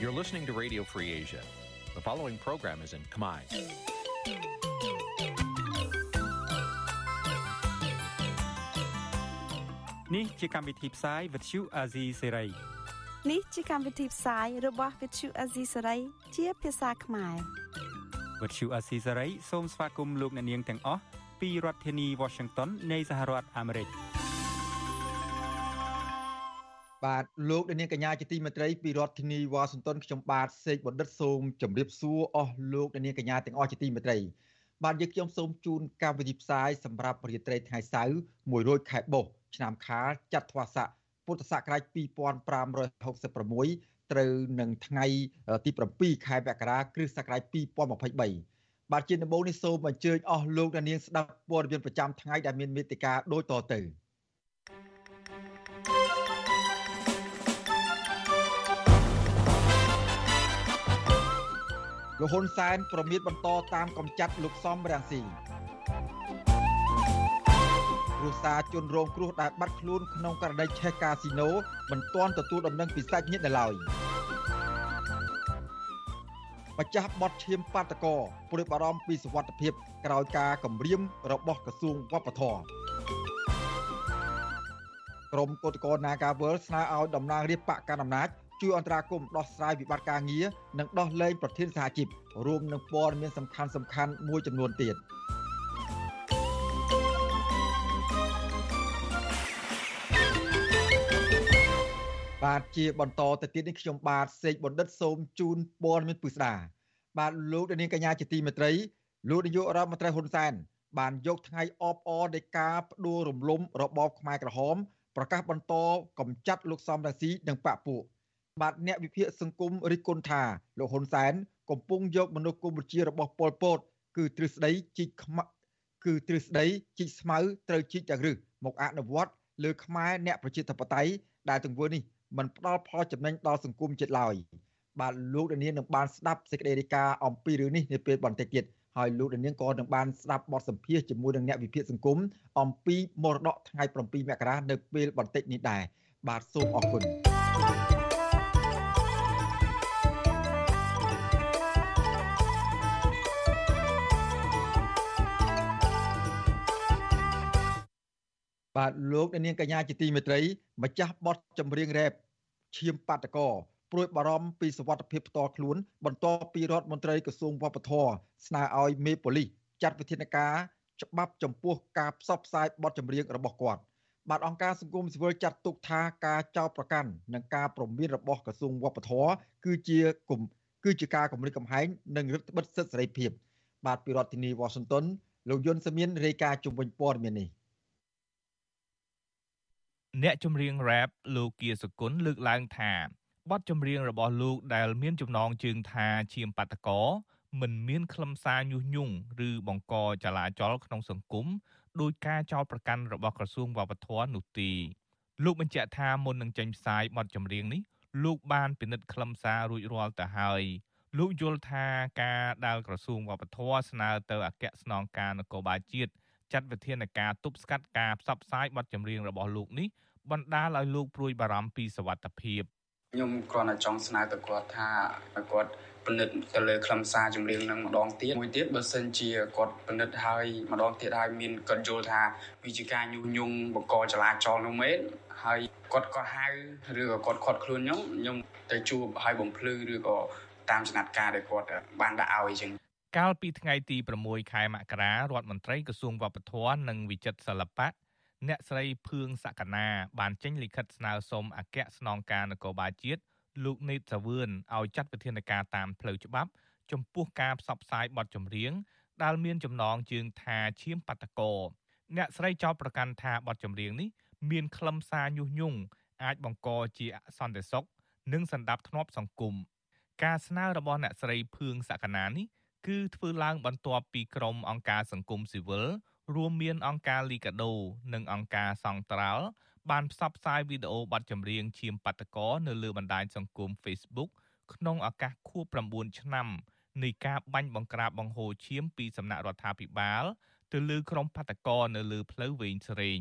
You're listening to Radio Free Asia. The following program is in Khmer. នេះជាកម្មវិធីផ្សាយ Vuthu Azizi Serai នេះជាកម្មវិធីផ្សាយរបស់ Vuthu Azizi Serai ជាភាសាខ្មែរ Vuthu Azizi Serai សូមស្វាគមន៍លោកអ្នកនាងទាំងអស់ពីរដ្ឋធានី Washington នៃសហរដ្ឋអាមេរិក បាទលោកនាងកញ្ញាជាទីមេត្រីពីរដ្ឋធានីវ៉ាស៊ីនតោនខ្ញុំបាទសេកបណ្ឌិតសូមជម្រាបសួរអស់លោកនាងកញ្ញាទាំងអស់ជាទីមេត្រីបាទយើងខ្ញុំសូមជូនកម្មវិធីផ្សាយសម្រាប់រាត្រីថ្ងៃសៅរ៍100ខែបុស្សឆ្នាំខាលចត្វាស័កពុទ្ធសករាជ2566ត្រូវនឹងថ្ងៃទី7ខែមករាគ្រិស្តសករាជ2023បាទជាដំបូងនេះសូមអញ្ជើញអស់លោកនាងស្ដាប់ព័ត៌មានប្រចាំថ្ងៃដែលមានមេត្តាដូចតទៅ លោកហ៊ុនសែនប្រមានបន្តតាមកំចាត់លោកសំរាំងស៊ីគ្រួសារជនរងគ្រោះដែលបាត់ខ្លួនក្នុងករណីឆេះកាស៊ីណូមិនទាន់ទទួលដំណឹងពីសាច់ញាតិនៅឡើយម្ចាស់បទឈាមបាតកោព្រួយបារម្ភពីសុវត្ថិភាពក្រោយការគម្រាមរបស់ក្រសួងវប្បធម៌ក្រមគឧតកោ Nagawal ស្នើឲ្យតំណាងរាជបកកណ្ដាលអំណាច ជួយអន្តរាគមន៍ដោះស្រាយវិបត្តិការងារនិងដោះលែងប្រធានសហជីពរួមនឹងព័ត៌មានសំខាន់សំខាន់មួយចំនួនទៀតបាទជាបន្តទៅទៀតនេះខ្ញុំបាទសេកបណ្ឌិតសូមជូនព័ត៌មានពិស្ដាបាទលោកនាងកញ្ញាជាទីមេត្រីលោកនាយករដ្ឋមន្ត្រីហ៊ុនសែនបានយកថ្ងៃអបអរនៃការបដួលរំលំរបបខ្មែរក្រហមប្រកាសបន្តកំចាត់លោកសំរងស៊ីនិងបពពួក បាទអ្នកវិភាគសង្គមរិះគន់ថាលោកហ៊ុនសែនកំពុងយកមនុស្សកម្ពុជារបស់ប៉ុលពត គឺទ្រឹស្ដីជីកខ្មគឺទ្រឹស្ដីជីកស្មៅត្រូវជីកទាំងរឹសមកអនុវត្តលើខ្មែរអ្នកប្រជាធិបតេយ្យដែលទង្វើនេះមិនផ្ដល់ផលចំណេញដល់សង្គមជាតិឡើយបាទលោកដានៀងនឹងបានស្ដាប់សេចក្តីរាយការណ៍អំពីរឿងនេះនាពេលបន្តិចទៀតហើយលោកដានៀងក៏នឹងបានស្ដាប់បទសម្ភាសន៍ជាមួយនឹងអ្នកវិភាគសង្គមអំពីមរតកថ្ងៃ7មករានៅពេលបន្តិចនេះដែរបាទសូមអរគុណ បាទលោកនាងកញ្ញាជាទីមេត្រីម្ចាស់បទចម្រៀងរ៉េបឈាមបាតកោព្រួយបារម្ភពីសុវត្ថិភាពផ្ទាល់ខ្លួន បន្ទាប់ពីរដ្ឋមន្ត្រីក្រសួងវប្បធម៌ស្នើឲ្យមេប៉ូលីសចាត់វិធានការច្បាប់ចំពោះការផ្សព្វផ្សាយបទចម្រៀងរបស់គាត់បាទអង្គការសង្គមស៊ីវិលចាត់ទុកថាការចោទប្រកាន់និងការប្រមានរបស់ក្រសួងវប្បធម៌គឺជាគុំគឺជាការគំរាមកំហែងនិងរឹតបន្តឹងសិទ្ធិសេរីភាព បាទពីរដ្ឋធានីវ៉ាស៊ីនតោនលោកយុនសាមៀនរាយការណ៍ជុំវិញព័ត៌មាននេះ អ្នកចម្រៀង rap លោកគៀសគុណលើកឡើងថាបទចម្រៀងរបស់លោកដែលមានចំណងជើងថាឈាមបាតកោមិនមានខ្លឹមសារញុះញង់ឬបង្កចលាចលក្នុងសង្គមដោយការចោទប្រកាន់របស់ក្រសួងវប្បធម៌នោះទេលោកបញ្ជាក់ថាមុននឹងចេញផ្សាយបទចម្រៀងនេះលោកបានពិនិត្យខ្លឹមសាររួចរាល់ទៅហើយលោកយល់ថាការដែលក្រសួងវប្បធម៌ស្នើទៅអគ្គស្នងការនគរបាលជាតិ ចាត់វិធានការទប់ស្កាត់ការផ្សព្វផ្សាយបទចម្រៀងរបស់លោកនេះបណ្ដាលឲ្យលោកព្រួយបារម្ភពីសវត្ថិភាពខ្ញុំគ្រាន់តែចង់ស្នើទៅគាត់ថាឲ្យគាត់ពិនិត្យទៅលើខ្លឹមសារចម្រៀងនឹងម្ដងទៀតមួយទៀតបើសិនជាគាត់ពិនិត្យហើយម្ដងទៀតហើយមានគាត់យល់ថាវាជាការញុះញង់បង្កចលាចលនោះមែនហើយគាត់ក៏ហៅឬក៏គាត់ខាត់ខ្លួនខ្ញុំខ្ញុំទៅជួបឲ្យបំភ្លឺឬក៏តាមចំណាត់ការដែលគាត់បានដាក់ឲ្យអញ្ចឹង កាលពីថ្ងៃទី6ខែមករារដ្ឋមន្ត្រីក្រសួងវប្បធម៌និងវិចិត្រសិល្បៈអ្នកស្រីភឿងសក្កណាបានចេញលិខិតស្នើសុំអគ្គស្នងការនគរបាលជាតិលោកនេតសាវឿនឲ្យចាត់វិធានការតាមផ្លូវច្បាប់ ចំពោះការផ្សព្វផ្សាយបទចម្រៀងដែលមានចំណងជើងថាឈាមបាតកោអ្នកស្រីចោទប្រកាន់ថាបទចម្រៀងនេះមានខ្លឹមសារញុះញង់អាចបង្កជាអសន្តិសុខនិងសន្តិភាពសង្គមការស្នើរបស់អ្នកស្រីភឿងសក្កណានេះ គឺធ្វើឡើងបន្ទាប់ពីក្រុមអង្គការសង្គមស៊ីវិលរួមមានអង្គការលីកាដូនិងអង្គការសង្ត្រាល់បានផ្សព្វផ្សាយវីដេអូបទចម្រៀងឈាមបាតកោនៅលើបណ្ដាញសង្គម Facebook ក្នុងឱកាសខួប9ឆ្នាំនៃការបាញ់បង្ក្រាបបង្ហូរឈាមពីសំណាក់រដ្ឋាភិបាលទៅលើក្រុមបាតកោនៅលើផ្លូវវែងស្រេង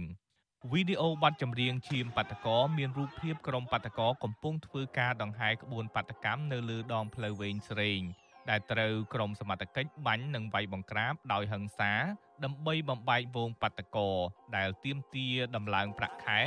វីដេអូបទចម្រៀងឈាមបាតកោមានរូបភាពក្រុមបាតកោកំពុងធ្វើការដង្ហែក្បួនបាតកម្មនៅលើដងផ្លូវវែងស្រេង ដែលត្រូវក្រុមសមត្ថកិច្ចបាញ់និងវាយបង្ក្រាបដោយហិង្សា ដើម្បីបំបែកវងបាតកោដែលទាមទារដំឡើងប្រាក់ខែ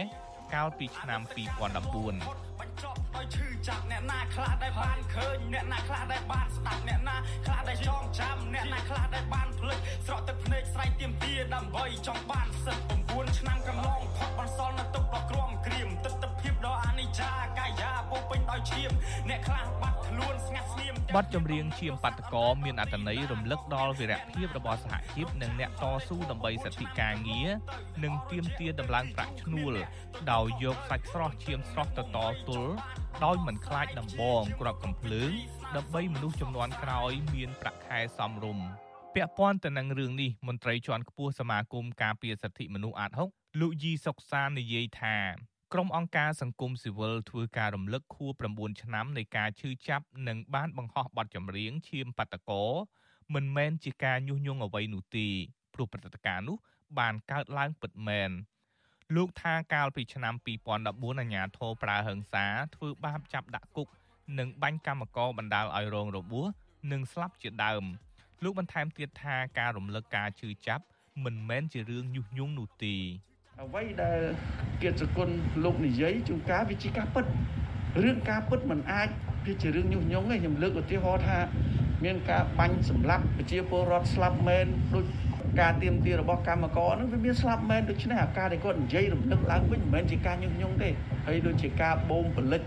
កាលពីឆ្នាំ2014បញ្ចប់ដោយឈឺចាប់អ្នកណាខ្លះដែលបានឃើញអ្នកណាខ្លះដែលបានស្ដាប់អ្នកណាខ្លះដែលចងចាំអ្នកណាខ្លះដែលបានភ្លេចស្រក់ទឹកភ្នែកស្រែកទៀមទាដើម្បីចង់បានសិទ្ធ9ឆ្នាំកន្លងផុតបន្សល់នៅទុកដ៏ក្រំក្រៀមទិដ្ឋភាពដ៏អនិច្ចាកាយាពោពេញដោយឈាមអ្នកខ្លះបាត់ ខ្លួនស្ងាត់ស្ងៀមបទចម្រៀងឈាមបាតកោមានអត្ថន័យរំលឹកដល់វីរភាពរបស់សហជីពនិងអ្នកតស៊ូដើម្បីសិទ្ធិការងារនិងទាមទារដំឡើងប្រាក់ឈ្នួលដោយយកសាច់ស្រស់ឈាមស្រស់ទៅតទល់ដោយមិនខ្លាចដំបងក្របកំភ្លើងដើម្បីមនុស្សចំនួនក្រោយមានប្រាក់ខែសមរម្យពាក់ព័ន្ធទៅនឹងរឿងនេះមន្ត្រីជាន់ខ្ពស់សមាគមការពារសិទ្ធិមនុស្សអាត6លោកយីសុកសាននិយាយថា ក្រុមអង្គការសង្គមស៊ីវិលធ្វើការរំលឹកខួប9ឆ្នាំនៃការឈឺចាប់និងបានបង្ហោះបទចម្រៀងឈាមបាតកោមិនមែនជាការញុះញង់អ្វីនោះទេព្រោះព្រឹត្តិការណ៍នោះបានកើតឡើងពិតមែនលោកថាកាលពីឆ្នាំ2014អាញាធរប្រើហិង្សាធ្វើបាបចាប់ដាក់គុកនិងបាញ់កម្មករបណ្ដាលឲ្យរងរបួសនិងស្លាប់ជាដើមលោកបន្ថែមទៀតថាការរំលឹកការឈឺចាប់មិនមែនជារឿងញុះញង់នោះទេ អ្វីដែលគៀតសគុណលោកនិយាយជួនកាលវាជាការពិតរឿងការពិតមិនអាចវាជារឿងញុះញង់ទេខ្ញុំលើកឧទាហរណ៍ថា មានការបាញ់សម្លាប់ប្រជាពលរដ្ឋស្លាប់មែនដូចការទៀមទារបស់កម្មករហ្នឹងវាមានស្លាប់មែនដូច្នេះអាការដែលគាត់និយាយរំលឹកឡើងវិញមិនមែនជាការញុះញង់ទេហើយដូចជាការបូមពលិច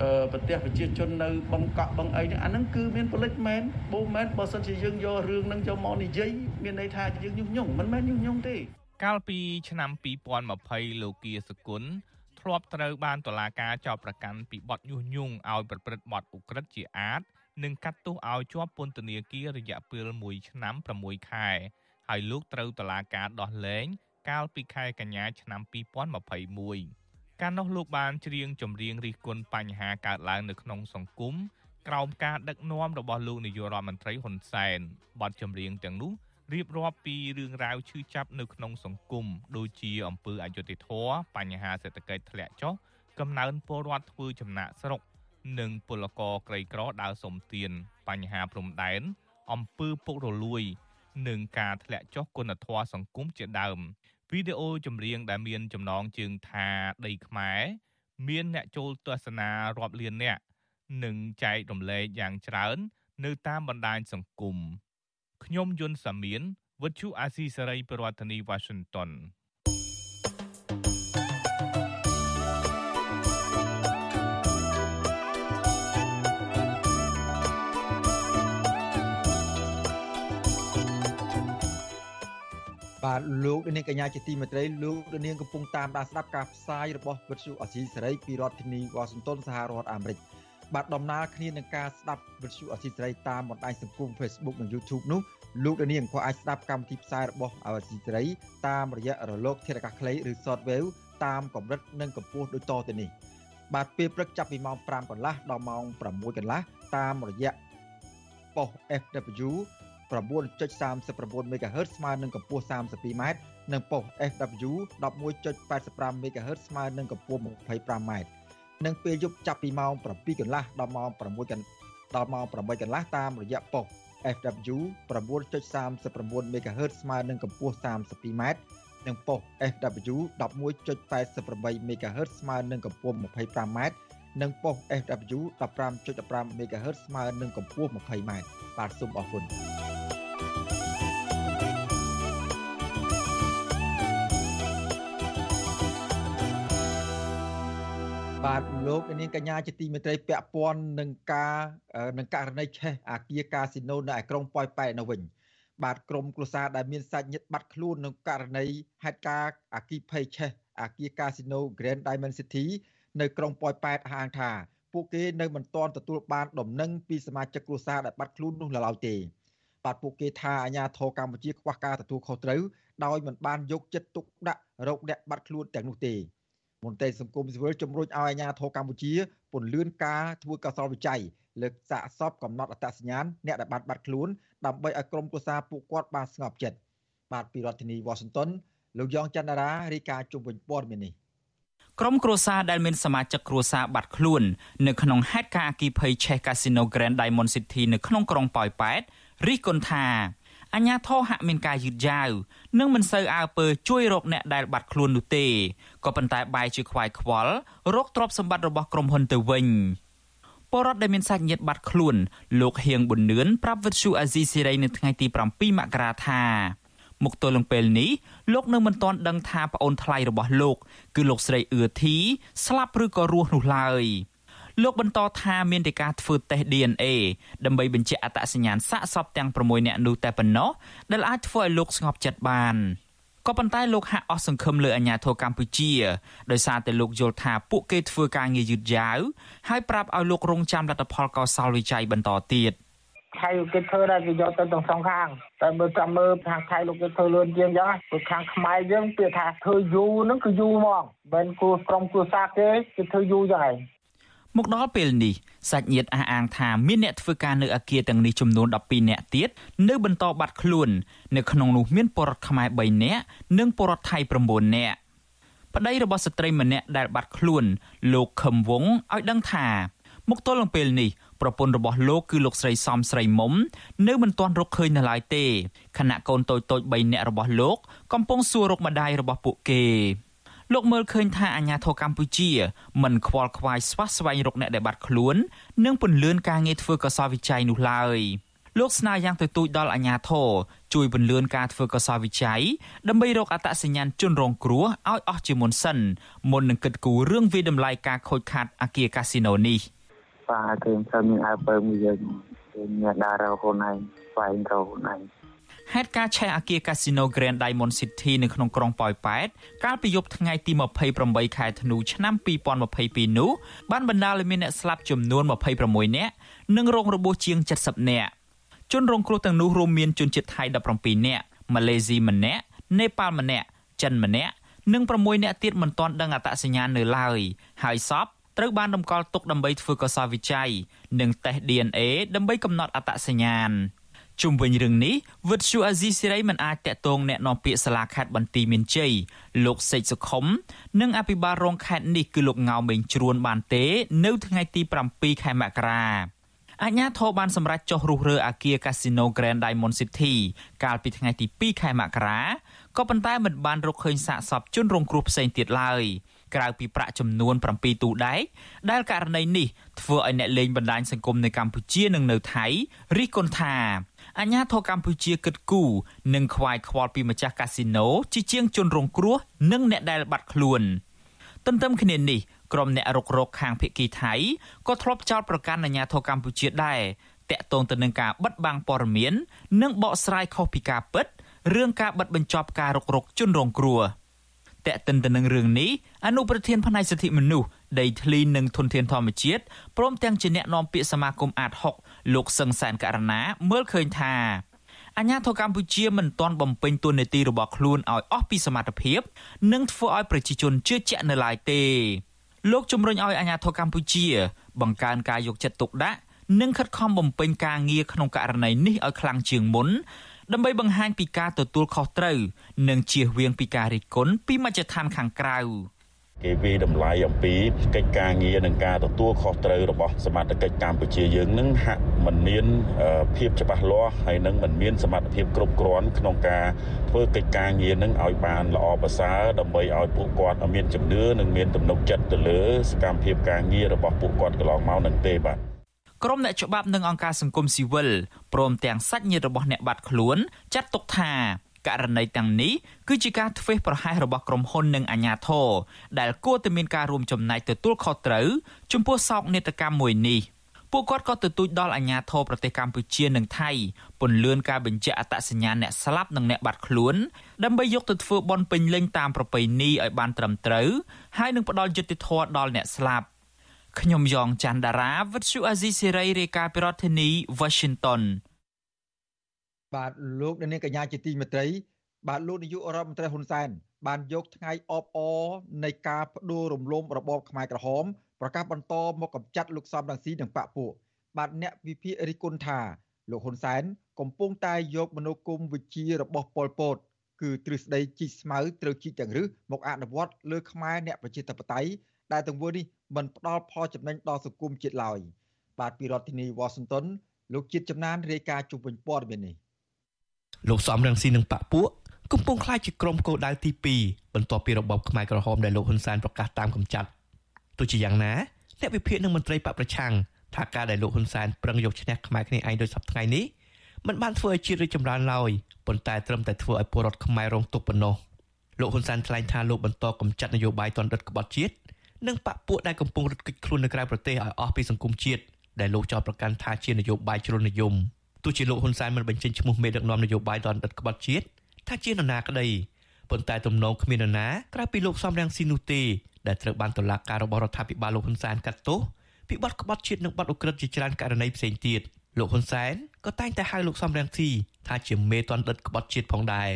អឺប្រទេសប្រជាជននៅបឹងកក់បឹងអីហ្នឹងអាហ្នឹងគឺមានពលិចមែនបូមមែនបើសិនជាយើងយករឿងហ្នឹងយកមកនិយាយមានន័យថាយើងញុះញង់មិនមែនញុះញង់ទេ កាលពីឆ្នាំ2020លោកគៀសគុណធ្លាប់ត្រូវបានតុលាការចោទប្រកាន់ពីបទញុះញង់ឲ្យប្រព្រឹត្តបទឧក្រិដ្ឋជាអាតនិងកាត់ទោសឲ្យជាប់ពន្ធនាគាររយៈពេល1ឆ្នាំ6ខែហើយលោកត្រូវតុលាការដោះលែងកាលពីខែកញ្ញាឆ្នាំ2021កាលនោះលោកបានច្រៀងចម្រៀងរិះគន់បញ្ហាកើតឡើងនៅក្នុងសង្គមក្រោមការដឹកនាំរបស់លោកនាយករដ្ឋមន្ត្រីហ៊ុនសែនបទចម្រៀងទាំងនោះ រៀបរាប់ពីរឿងរ៉ាវឈឺចាប់នៅក្នុងសង្គមដូចជាអំពើអយុត្តិធម៌បញ្ហាសេដ្ឋកិច្ចធ្លាក់ចុះកំណើនពលរដ្ឋធ្វើចំណាក់ស្រុក និងពលករក្រីក្រដើរសុំទាន បញ្ហាព្រំដែនអំពើពុករលួយ និងការធ្លាក់ចុះគុណធម៌សង្គមជាដើមវីដេអូចម្រៀងដែលមានចំណងជើងថាដីខ្មែរមានអ្នកចូលទស្សនារាប់លានអ្នកនិងចែករំលែកយ៉ាងច្រើន នៅតាមបណ្ដាញសង្គម ខ្ញុំយុនសាមៀនវិទ្យុអាស៊ីសេរីប្រធានាធិបតី Washington បាទលោកនាងកញ្ញាជាទីមេត្រីលោកនាងកំពុងតាមដានស្ដាប់ការផ្សាយរបស់វិទ្យុអសីសេរីពីរដ្ឋធានីវ៉ាស៊ីនតោនសហរដ្ឋអាមេរិក បាទដំណើរគ្នានឹងការស្ដាប់វិទ្យុអសីសេរីតាមបណ្ដាញសង្គម Facebook និង YouTube នោះលោកនាងក៏អាចស្ដាប់កម្មវិធីផ្សាយរបស់អសីសេរីតាមរយៈរលកធាតុអាកាសខ្លីឬ Shortwave តាមកម្រិតនិងកម្ពស់ដូចតទៅនេះបាទពេលព្រឹកចាប់ពីម៉ោង5កន្លះដល់ម៉ោង6កន្លះតាមរយៈប៉ុស FW 9.39 MHz ស្មើនឹងកម្ពស់ 32m និងប៉ុស FW 11.85 MHz ស្មើនឹងកម្ពស់ 25m និងពេលយប់ចាប់ពីម៉ោង7កន្លះដល់ម៉ោង6កន្លះដល់ម៉ោង8កន្លះតាមរយៈប៉ុស FW 9.39 MHz ស្មើនឹងកម្ពស់ 32m និងប៉ុស FW 11.88 MHz ស្មើនឹងកម្ពស់ 25m និងប៉ុស FW 15.15 MHz ស្មើនឹងកម្ពស់ 20m បាទសូមអរគុណ បាទលោកនាងកញ្ញាជាទីមេត្រីពាក់ព័ន្ធនឹងការនឹងករណីឆេះអាគារកាស៊ីណូនៅឯក្រុងប៉ោយប៉ែតនៅវិញបាទក្រមគ្រួសារដែលមានសាច់ញាតិបាត់ខ្លួនក្នុងករណីហេតុការណ៍អាគីភ័យឆេះអាគារកាស៊ីណូ Grand Diamond City នៅក្រុងប៉ោយប៉ែតហាងថាពួកគេនៅមិនទាន់ទទួលបានដំណឹងពីសមាជិកគ្រួសារដែលបាត់ខ្លួននោះឡើយទេបាទពួកគេថាអាញាធរកម្ពុជាខ្វះការទទួលខុសត្រូវដោយមិនបានយកចិត្តទុកដាក់រោគអ្នកបាត់ខ្លួនទាំងនោះទេ មន្ត្រីសង្គមស៊ីវិលជំរុញឲ្យអាជ្ញាធរកម្ពុជាពន្យាការធ្វើកសលវិច័យលើកសាកសពកំណត់អត្តសញ្ញាណអ្នកដែលបានបាត់ខ្លួនដើម្បីឲ្យក្រុមប្រឹក្សាពួកគាត់បានស្ងប់ចិត្តបាទពីរដ្ឋធានី Washington លោកយ៉ងច័ន្ទរារាយការណ៍ជុំវិញព័ត៌មាននេះក្រុមគ្រួសារដែលមានសមាជិកគ្រួសារបាត់ខ្លួននៅក្នុងហេតុការណ៍អគិភ័យឆេះកាស៊ីណូ Grand Diamond City នៅក្នុងក្រុងប៉ោយប៉ែតរិះគន់ថា អញ្ញាធរហាក់មានការយឺតយ៉ាវនិងមិនសូវអើពើជួយរកអ្នកដែលបាត់ខ្លួននោះទេក៏ប៉ុន្តែបែរជាខ្វាយខ្វល់រកទ្រព្យសម្បត្តិរបស់ក្រុមហ៊ុនទៅវិញពលរដ្ឋដែលមានសាច់ញាតិបាត់ខ្លួនលោកហៀងប៊ុននឿនប្រាប់វិទ្យុអាស៊ីសេរីនៅថ្ងៃទី7មករាថាមកទល់នឹងពេលនេះលោកនៅមិនទាន់ដឹងថាប្អូនថ្លៃរបស់លោក គឺលោកស្រីអឿធីស្លាប់ឬក៏រស់នោះឡើយ លោកបន្តថាមានតែការធ្វើតេស្ត DNA ដើម្បីបញ្ជាក់អត្តសញ្ញាណសាកសពទាំង6នាក់នោះតែប៉ុណ្ណោះដែលអាចធ្វើឲ្យលោកស្ងប់ចិត្តបានក៏ប៉ុន្តែលោកហាក់អស់សង្ឃឹមលើអាញាធរកម្ពុជាដោយសារតែលោកយល់ថាពួកគេធ្វើការងារយឺតយ៉ាវហើយប្រាប់ឲ្យលោករងចាំលទ្ធផលកោសលវិច័យបន្តទៀតថៃគេធ្វើដែរគេយកទៅទាំងសងខាងតែបើចាំមើលខាងថៃលោកគេធ្វើលឿនជាងចឹងព្រោះខាងខ្មែរយើងពាក្យថាធ្វើយូរហ្នឹងគឺយូរហ្មងមិនគួរក្រុមគួរសាគេគេធ្វើយូរចឹងហើយ មកដល់ពេលនេះសាច់ញាតិអះអាងថាមានអ្នកធ្វើការនៅអាគារទាំងនេះចំនួន12នាក់ទៀតនៅបន្តបាត់ខ្លួន នៅក្នុងនោះមានពលរដ្ឋខ្មែរ3នាក់និងពលរដ្ឋថៃ9នាក់ប្តីរបស់ស្ត្រីម្នាក់ដែលបាត់ខ្លួន លោកខឹមវងឲ្យដឹងថាមកទល់នឹងពេលនេះប្រពន្ធរបស់លោកគឺលោកស្រីសំស្រីមុំនៅមិនទាន់រកឃើញនៅឡើយទេខណៈកូនតូចតូច3នាក់របស់លោក កំពុងសួររកម្ដាយរបស់ពួកគេ លោកមើលឃើញថាអាញាធរកម្ពុជាមិនខ្វល់ខ្វាយស្វះស្វែងរកអ្នកដែលបាត់ខ្លួន និងពន្លឿនការងារធ្វើកសលវិច័យនោះឡើយលោកស្នើយ៉ាងទទូចដល់អាជ្ញាធរជួយពន្លឿនការធ្វើកសលវិច័យដើម្បីរកអត្តសញ្ញាណជនរងគ្រោះឲ្យអស់ជាមុនសិនមុននឹងគិតគូររឿងវិដំឡៃការខូចខាតអគារកាស៊ីណូនេះបាទគឺខ្ញុំមានអើពើមួយយើងមានដារខ្លួនឯងស្វែងរកខ្លួនឯង ហេតុការឆេះអគារកាស៊ីណូ Grand Diamond City នៅក្នុងក្រុងប៉ោយប៉ែតកាលពីយប់ថ្ងៃទី28ខែធ្នូឆ្នាំ2022នោះបានបណ្ដាលឲ្យមានអ្នកស្លាប់ចំនួន26នាក់និងរងរបួសជាង70នាក់ជនរងគ្រោះទាំងនោះរួមមានជនជាតិថៃ17នាក់ម៉ាឡេស៊ីម្នាក់នេប៉ាល់ម្នាក់ចិនម្នាក់និង6នាក់ទៀតមិនទាន់ដឹងអត្តសញ្ញាណនៅឡើយហើយសពត្រូវបានតម្កល់ទុកដើម្បីធ្វើកសោវិច័យនិងតេស្ត DNA ដើម្បីកំណត់អត្តសញ្ញាណ ជុំវិញរឿងនេះវិទ្យុអាស៊ីសេរីមិនអាចតាក់ទងแนะនាំពាក្យសាលាខេត្តបន្ទាយមានជ័យលោកសេកសុខុមនិងអភិបាលរងខេត្តនេះគឺលោកងៅមេងជ្រួនបានទេ នៅថ្ងៃទី7ខែមករាអាជ្ញាធរបានសម្រេចចុះរុះរើអគារ Casino Grand Diamond City កាលពីថ្ងៃទី2ខែមករាក៏ប៉ុន្តែមិនបានរកឃើញសាកសពជនរងគ្រោះផ្សេងទៀតឡើយក្រៅពីប្រាក់ចំនួន7ទូដែកដែលករណីនេះធ្វើឲ្យអ្នកលេងបណ្ដាញសង្គមនៅកម្ពុជានិងនៅថៃរិះគន់ថា អាញាធរកម្ពុជាគិតគូរនិងខ្វាយខ្វល់ពីម្ចាស់កាស៊ីណូជាជាងជនរងគ្រោះនិងអ្នកដែលបាត់ខ្លួនទន្ទឹមគ្នានេះក្រុមអ្នករុករកខាងភៀកគីថៃក៏ធ្លាប់ចោទប្រកាន់អាញាធរកម្ពុជាដែរតាក់ទងទៅនឹងការបិទបាំងព័ត៌មាន និងបកស្រាយខុសពីការពិតរឿងការបិទបញ្ចប់ការរុករកជនរងគ្រោះតេតិនទៅនឹងរឿងនេះអនុប្រធានផ្នែកសិទ្ធិមនុស្សដីធ្លីនិងធនធានធម្មជាតិព្រមទាំងជាអ្នកនាំពាក្យសមាគមអាត6 លោកសឹងសានករណាមើលឃើញថាអាញាធរកម្ពុជាមិនទាន់បំពេញតួនាទីរបស់ខ្លួនឲ្យអស់ពីសមត្ថភាព និងធ្វើឲ្យប្រជាជនជឿជាក់នៅឡើយទេលោកជំរុញឲ្យអាញាធរកម្ពុជា បង្កើនការយកចិត្តទុកដាក់និងខិតខំបំពេញការងារក្នុងករណីនេះឲ្យខ្លាំងជាងមុនដើម្បីបង្ហាញពីការទទួលខុសត្រូវ និងជៀសវាងពីការរិះគន់ពីមជ្ឈដ្ឋានខាងក្រៅ គេវិតម្លៃអំពីកិច្ចការងារនិងការទទួលខុសត្រូវរបស់សមត្ថកិច្ចកម្ពុជាយើងនឹងហាក់មិនមានភាពច្បាស់លាស់ហើយនឹងមិនមានសមត្ថភាពគ្រប់គ្រាន់ក្នុងការធ្វើកិច្ចការងារនឹងឲ្យបានល្អប្រសើរដើម្បីឲ្យពួកគាត់មានជំនឿនិងមានទំនុកចិត្តទៅលើសកម្មភាពការងាររបស់ពួកគាត់កន្លងមកនឹងទេបាទក្រុមអ្នកច្បាប់និងអង្គការសង្គមស៊ីវិលព្រមទាំងសាច់ញាតិរបស់អ្នកបាត់ខ្លួនចាត់ទុកថា ករណីទាំងនេះគឺជាការធ្វេសប្រហែសរបស់ក្រុមហ៊ុននិងអាជ្ញាធរដែលគួរតែមានការរួមចំណែកទទួលខុសត្រូវចំពោះសោកនាដកម្មមួយនេះពួកគាត់ក៏ទទូចដល់អាជ្ញាធរប្រទេសកម្ពុជានិងថៃពន្លឿនការបញ្ជាក់អត្តសញ្ញាណអ្នកស្លាប់និងអ្នកបាត់ខ្លួនដើម្បីយកទៅធ្វើបន់ពេញលេញតាមប្រពៃណីឲ្យបានត្រឹមត្រូវហើយនឹងផ្ដល់យុត្តិធម៌ដល់អ្នកស្លាប់ខ្ញុំយ៉ងច័ន្ទដារាវិទ្យុអាស៊ីសេរីរាយការណ៍ពីរដ្ឋធានី Washington បាទលោកនាងកញ្ញាជាទីមេត្រី បាទលោកនាយករដ្ឋមន្ត្រីហ៊ុនសែនបានយកថ្ងៃអបអរនៃការបដូររំលំរបបខ្មែរក្រហមប្រកាសបន្តមកកម្ចាត់លោកសំរងស៊ីនិងបកពួកបាទអ្នកវិភាគរិះគន់ថាលោកហ៊ុនសែនកំពុងតែយកមនោគមវិជ្ជារបស់ប៉ុលពត គឺទ្រឹស្ដីជីកស្មៅត្រូវជីកទាំងរឹសមកអនុវត្តលើខ្មែរអ្នកប្រជាធិបតេយ្យដែលទង្វើនេះមិនផ្ដល់ផលចំណេញដល់សង្គមជាតិឡើយបាទពីរដ្ឋធានីវ៉ាស៊ីនតោនលោកជាតិចំណានរាយការណ៍ជុំវិញព័ត៌មាននេះ លោកសំរងស៊ីនិងបពពួកកំពុងខ្លាចជាក្រុមគោលដៅទី2បន្ទាប់ពីរបបខ្មែរក្រហមដែលលោកហ៊ុនសែនប្រកាសតាមកំចាត់ទោះជាយ៉ាងណាអ្នកវិភាគនិងមន្ត្រីបកប្រឆាំងថាការដែលលោកហ៊ុនសែនប្រឹងយកឈ្នះខ្មែរគ្នាឯងដោយសពថ្ងៃនេះមិនបានធ្វើឲ្យជាតិរីកចម្រើនឡើយប៉ុន្តែត្រឹមតែធ្វើឲ្យពលរដ្ឋខ្មែររងទុក្ខប៉ុណ្ណោះលោកហ៊ុនសែនថ្លែងថាលោកបន្តកំចាត់នយោបាយទណ្ឌិតក្បត់ជាតិនិងបកពួកដែលកំពុងរត់គេចខ្លួននៅក្រៅប្រទេសឲ្យអស់ពីសង្គមជាតិដែលលោកចោទប្រកាន់ថាជានយោបាយជ្រុលនិយម ទោះជាលោកហ៊ុនសែនមិនបញ្ចេញឈ្មោះមេដឹកនាំនយោបាយទណ្ឌិតក្បត់ជាតិថាជានរណាក្តីប៉ុន្តែទំនងគ្មាននរណាក្រៅពីលោកសំរងស៊ីនោះទេដែលត្រូវបានតុលាការរបស់រដ្ឋាភិបាលលោកហ៊ុនសែនកាត់ទោសពីបទក្បត់ជាតិនិងបទឧក្រិដ្ឋជាច្រើនករណីផ្សេងទៀតលោកហ៊ុនសែនក៏តែងតែហៅលោកសំរងស៊ីថាជាមេតនដិតក្បត់ជាតិផងដែរ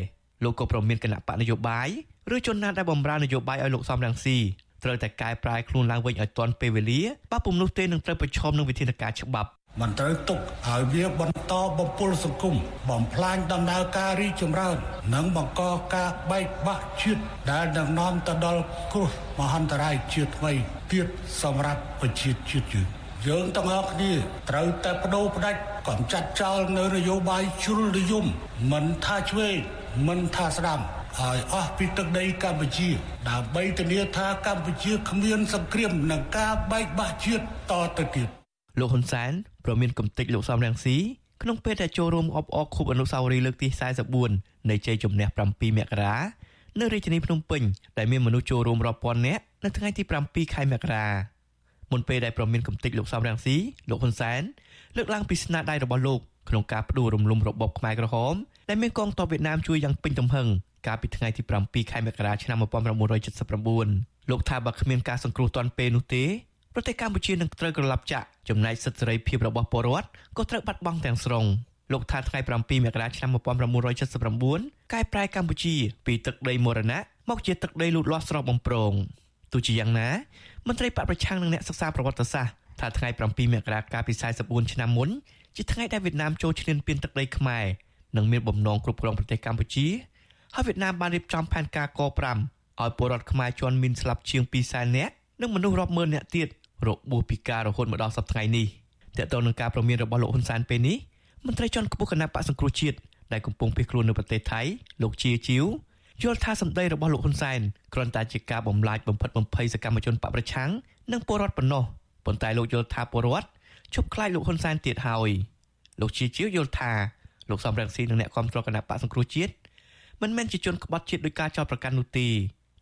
លោកក៏ប្រមានគណៈបកនយោបាយឬជនណាដែលបំរើនយោបាយឲ្យលោកសំរងស៊ីត្រូវតែកែប្រែខ្លួនឡើងវិញឲ្យទាន់ពេលវេលាបើពុំនោះទេនឹងត្រូវប្រឈមនឹងវិធានការច្បាប់ មិនត្រូវទុកឲ្យវាបន្តបំពុលសង្គមបំផ្លាញដំណើរការរីកចម្រើន និងបង្កការបែកបាក់ជាតិដែលនឹងនាំទៅដល់គ្រោះមហន្តរាយជាតិថ្មីទៀតសម្រាប់ប្រជាជាតិយើងយើងទាំងអស់គ្នាត្រូវតែបដូរផ្ដាច់កំចាត់ចោលនៅនយោបាយជ្រុលនិយមមិនថាឆ្វេងមិនថាស្ដាំឲ្យអស់ពីទឹកដីកម្ពុជាដើម្បីធានាថាកម្ពុជាគ្មានសង្គ្រាមនិងការបែកបាក់ជាតិតទៅទៀតលោកហ៊ុនសែន ប្រមានកំតិចលោកសំរងស៊ីក្នុងពេលដែលចូលរួមអបអរខូបអនុស្សាវរីយ៍លើកទី44នៃជ័យជំនះ7មករានៅរាជធានីភ្នំពេញដែលមានមនុស្សចូលរួមរាប់ពាន់នាក់នៅថ្ងៃទី7ខែមករាមុនពេលដែលប្រមានកំតិចលោកសំរងស៊ីលោកហ៊ុនសែនលើកឡើងពីស្នាដៃរបស់លោកក្នុងការផ្ដួលរំលំរបបខ្មែរក្រហមដែលមានកងទ័ពវៀតណាមជួយយ៉ាងពេញទំហឹងកាលពីថ្ងៃទី7ខែមករាឆ្នាំ1979លោកថាបើគ្មានការសង្គ្រោះទាន់ពេលនោះទេ ប្រទេសកម្ពុជានឹងត្រូវក្រឡាប់ចាក់ចំណែកសិទ្ធិសេរីភាពរបស់ពលរដ្ឋក៏ត្រូវបាត់បង់ទាំងស្រុងលោកថាថ្ងៃ7មករាឆ្នាំ1979កែប្រែកម្ពុជាពីទឹកដីមរណៈមកជាទឹកដីលូតលាស់ស្រស់បំព្រងទោះជាយ៉ាងណាមន្ត្រីបកប្រឆាំងនិងអ្នកសិក្សាប្រវត្តិសាស្ត្រថាថ្ងៃ7មករាកាលពី44ឆ្នាំមុនជាថ្ងៃដែលវៀតណាមចូលឈ្លានពានទឹកដីខ្មែរនិងមានបំណងគ្រប់គ្រងប្រទេសកម្ពុជាហើយវៀតណាមបានរៀបចំផែនការក5ឲ្យពលរដ្ឋខ្មែរជន់មីនស្លាប់ជាង2សែននាក់ និងមនុស្សរាប់ម៉ឺននាក់ទៀតរបួសពីការរហូតមកដល់សប្តាហ៍នេះតើតើនឹងការប្រមានរបស់លោកហ៊ុនសែនពេលនេះមន្ត្រីជាន់ខ្ពស់គណៈបកសង្គ្រោះជាតិដែលកំពុងភៀសខ្លួននៅប្រទេសថៃលោកជាជីវយល់ថាសម្ដីរបស់លោកហ៊ុនសែនគ្រាន់តែជាការបំលាច់បំផិតបំភ័យសកម្មជនបកប្រឆាំងនិងពលរដ្ឋប៉ុណ្ណោះប៉ុន្តែលោកយល់ថាពលរដ្ឋជប់ខ្លាចលោកហ៊ុនសែនទៀតហើយលោកជាជីវយល់ថាលោកសំរងស៊ីនិងអ្នកគ្រប់គ្រងគណៈបកសង្គ្រោះជាតិមិនមែនជាជនក្បត់ជាតិដោយការចោទប្រកាន់នោះទេ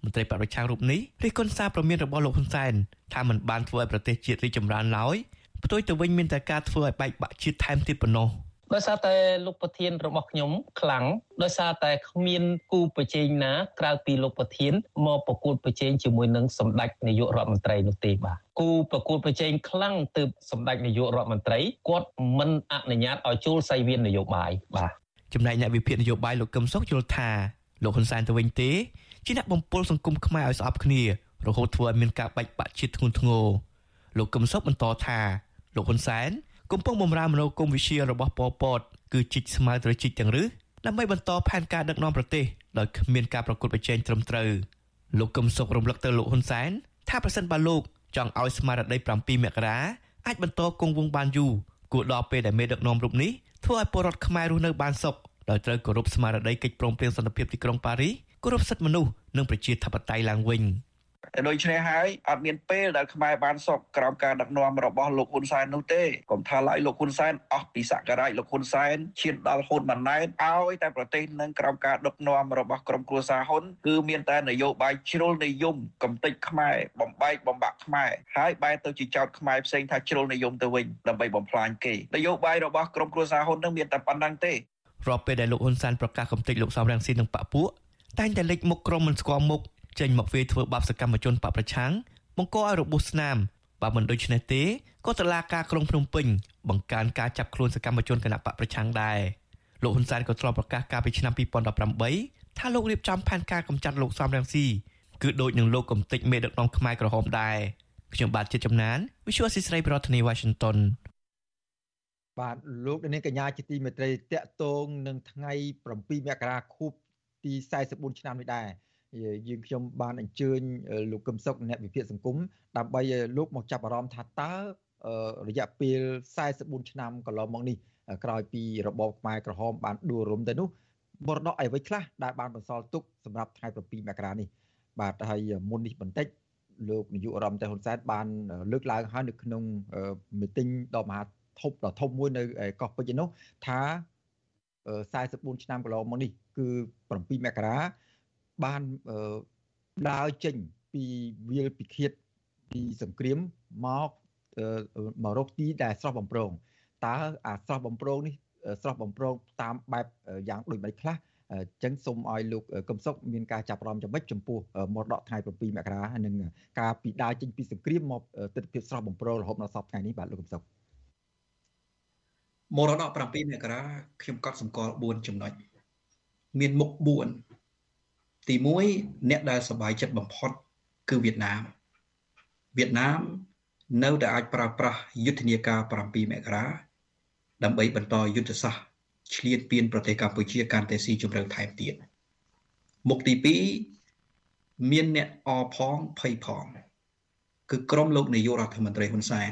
មន្ត្រីបរិឆាំងរូបនេះរិះគន់សារប្រមានរបស់លោកហ៊ុនសែនថាមិនបានធ្វើឲ្យប្រទេសជាតិរីកចម្រើនឡើយផ្ទុយទៅវិញមានតែការធ្វើឲ្យបែកបាក់ជាតិថែមទៀតប៉ុណ្ណោះដោយសារតែលោកប្រធានរបស់ខ្ញុំខ្លាំងដោយសារតែគ្មានគូប្រជែងណាក្រៅពីលោកប្រធានមកប្រកួតប្រជែងជាមួយនឹងសម្ដេចនាយករដ្ឋមន្ត្រីនោះទេបាទគូប្រកួតប្រជែងខ្លាំងទើបសម្ដេចនាយករដ្ឋមន្ត្រីគាត់មិនអនុញ្ញាតឲ្យចូលសៃវៀននយោបាយបាទចំណែកអ្នកវិភាគនយោបាយលោកកឹមសុខយល់ថាលោកហ៊ុនសែនទៅវិញទេ ជាអ្នកបំពុលសង្គមខ្មែរឲ្យស្អប់គ្នារហូតធ្វើឲ្យមានការបែកបាក់ជាតិធ្ងន់ធ្ងរលោកកឹមសុខបន្តថាលោកហ៊ុនសែនកំពុងបំរើមនោគមវិជារបស់ប៉ុលពតគឺជីកស្មៅត្រូវជីកទាំងរឹសដើម្បីបន្តផែនការដឹកនាំប្រទេសដោយគ្មានការប្រកួតប្រជែងត្រឹមត្រូវលោកកឹមសុខរំលឹកទៅលោកហ៊ុនសែនថាប្រសិនបើលោកចង់ឲ្យស្មារតី7មករាអាចបន្តគង់វង្សបានយូរគួរដល់ពេលដែលមេដឹកនាំរូបនេះធ្វើឲ្យពលរដ្ឋខ្មែររស់នៅបានសុខដោយត្រូវគោរពស្មារតីកិច្ចព្រមព្រៀងសន្តិភាពទីក្រុងប៉ារីស គោរពសិទ្ធិមនុស្សនិងប្រជាធិបតេយ្យឡើងវិញតែដូច្នេះហើយអត់មានពេលដែលខ្មែរបានសុខក្រោមការដឹកនាំរបស់លោកហ៊ុនសែននោះទេកុំថាឡើយលោកហ៊ុនសែនអស់ពីសក្ការៈលោកហ៊ុនសែនឈានដល់ហ៊ុនម៉ាណែតឲ្យតែប្រទេសនឹងក្រោមការដឹកនាំរបស់ក្រុមគ្រួសារហ៊ុនគឺមានតែនយោបាយជ្រុលនិយមកំទេចខ្មែរបំបែកបំបាក់ខ្មែរហើយបែរទៅជាចោតខ្មែរផ្សេងថាជ្រុលនិយមទៅវិញដើម្បីបំផ្លាញគេនយោបាយរបស់ក្រុមគ្រួសារហ៊ុននឹងមានតែប៉ុណ្្នឹងទេរាប់ពេលដែលលោកហ៊ុនសែនប្រកាសកំទេចលោកសំរងស៊ីនិងបពពួក តែងតែលេចមុខក្រុមមិនស្គាល់មុខចេញមកវាយធ្វើបាបសកម្មជនបកប្រឆាំងបង្កឲ្យរបួសស្នាមបើមិនដូច្នេះទេក៏តឡាការក្រុងភ្នំពេញបង្កើនការចាប់ខ្លួនសកម្មជនគណបកប្រឆាំងដែរលោកហ៊ុនសែនក៏ធ្លាប់ប្រកាសកាលពីឆ្នាំ2018ថាលោករៀបចំផែនការកម្ចាត់លោកសំរងស៊ីគឺដូចនឹងលោកកំទេចមេដឹកនាំខ្មែរក្រហមដែរខ្ញុំបាទជាចំណាន Visual ស៊ីស្រីប្រធានាទី Washington បាទលោកនាងកញ្ញាជាទីមេត្រីតកតងនឹងថ្ងៃ7មករាខួប ទី44ឆ្នាំនេះដែរយើងខ្ញុំបានអញ្ជើញលោកកឹមសុខអ្នកវិភាគសង្គមដើម្បីលោកមកចាប់អារម្មណ៍ថាតើរយៈពេល44ឆ្នាំកន្លងមកនេះក្រោយពីរបបខ្មែរក្រហមបានដួលរំទៅនោះមរតកអ្វីខ្លះដែលបានបន្សល់ទុកសម្រាប់ថ្ងៃ7មករានេះបាទហើយមុននេះបន្តិចលោកនាយករដ្ឋមន្ត្រីហ៊ុនសែនបានលើកឡើងហើយនៅក្នុងមីទីងដ៏មហាធំដ៏ធំមួយនៅកោះពេជ្រនោះថា44ឆ្នាំកន្លងមកនេះ គឺ7មករាបានដើរចេញពីវាលពិឃាតពីសង្គ្រាមមកមករកទីដែលស្រស់បំប្រងតើអាស្រស់បំប្រងនេះស្រស់បំប្រងតាមបែបយ៉ាងដូចបែបខ្លះអញ្ចឹងសូមឲ្យលោកកឹមសុខមានការចាប់អារម្មណ៍ចំណិចចំពោះមរតកថ្ងៃ7មករានិងការពីដើរចេញពីសង្គ្រាមមកទស្សនវិជ្ជាស្រស់បំប្រងរហូតដល់សពថ្ងៃនេះបាទលោកកឹមសុខមរតក7មករាខ្ញុំកត់សម្គាល់4ចំណុច មានមុខ4ទី1អ្នកដែលសบายចិត្តបំផុតគឺវៀតណាមវៀតណាមនៅតែអាចប្រើប្រាស់យុទ្ធនាការ7មករាដើម្បីបន្តយុទ្ធសាស្ត្រឆ្លៀតពៀនប្រទេសកម្ពុជាកាន់តែស៊ីជម្រៅថែមទៀតមុខទី2មានអ្នកអផងភ័យផង គឺក្រមលោកនាយករដ្ឋមន្ត្រីហ៊ុនសែន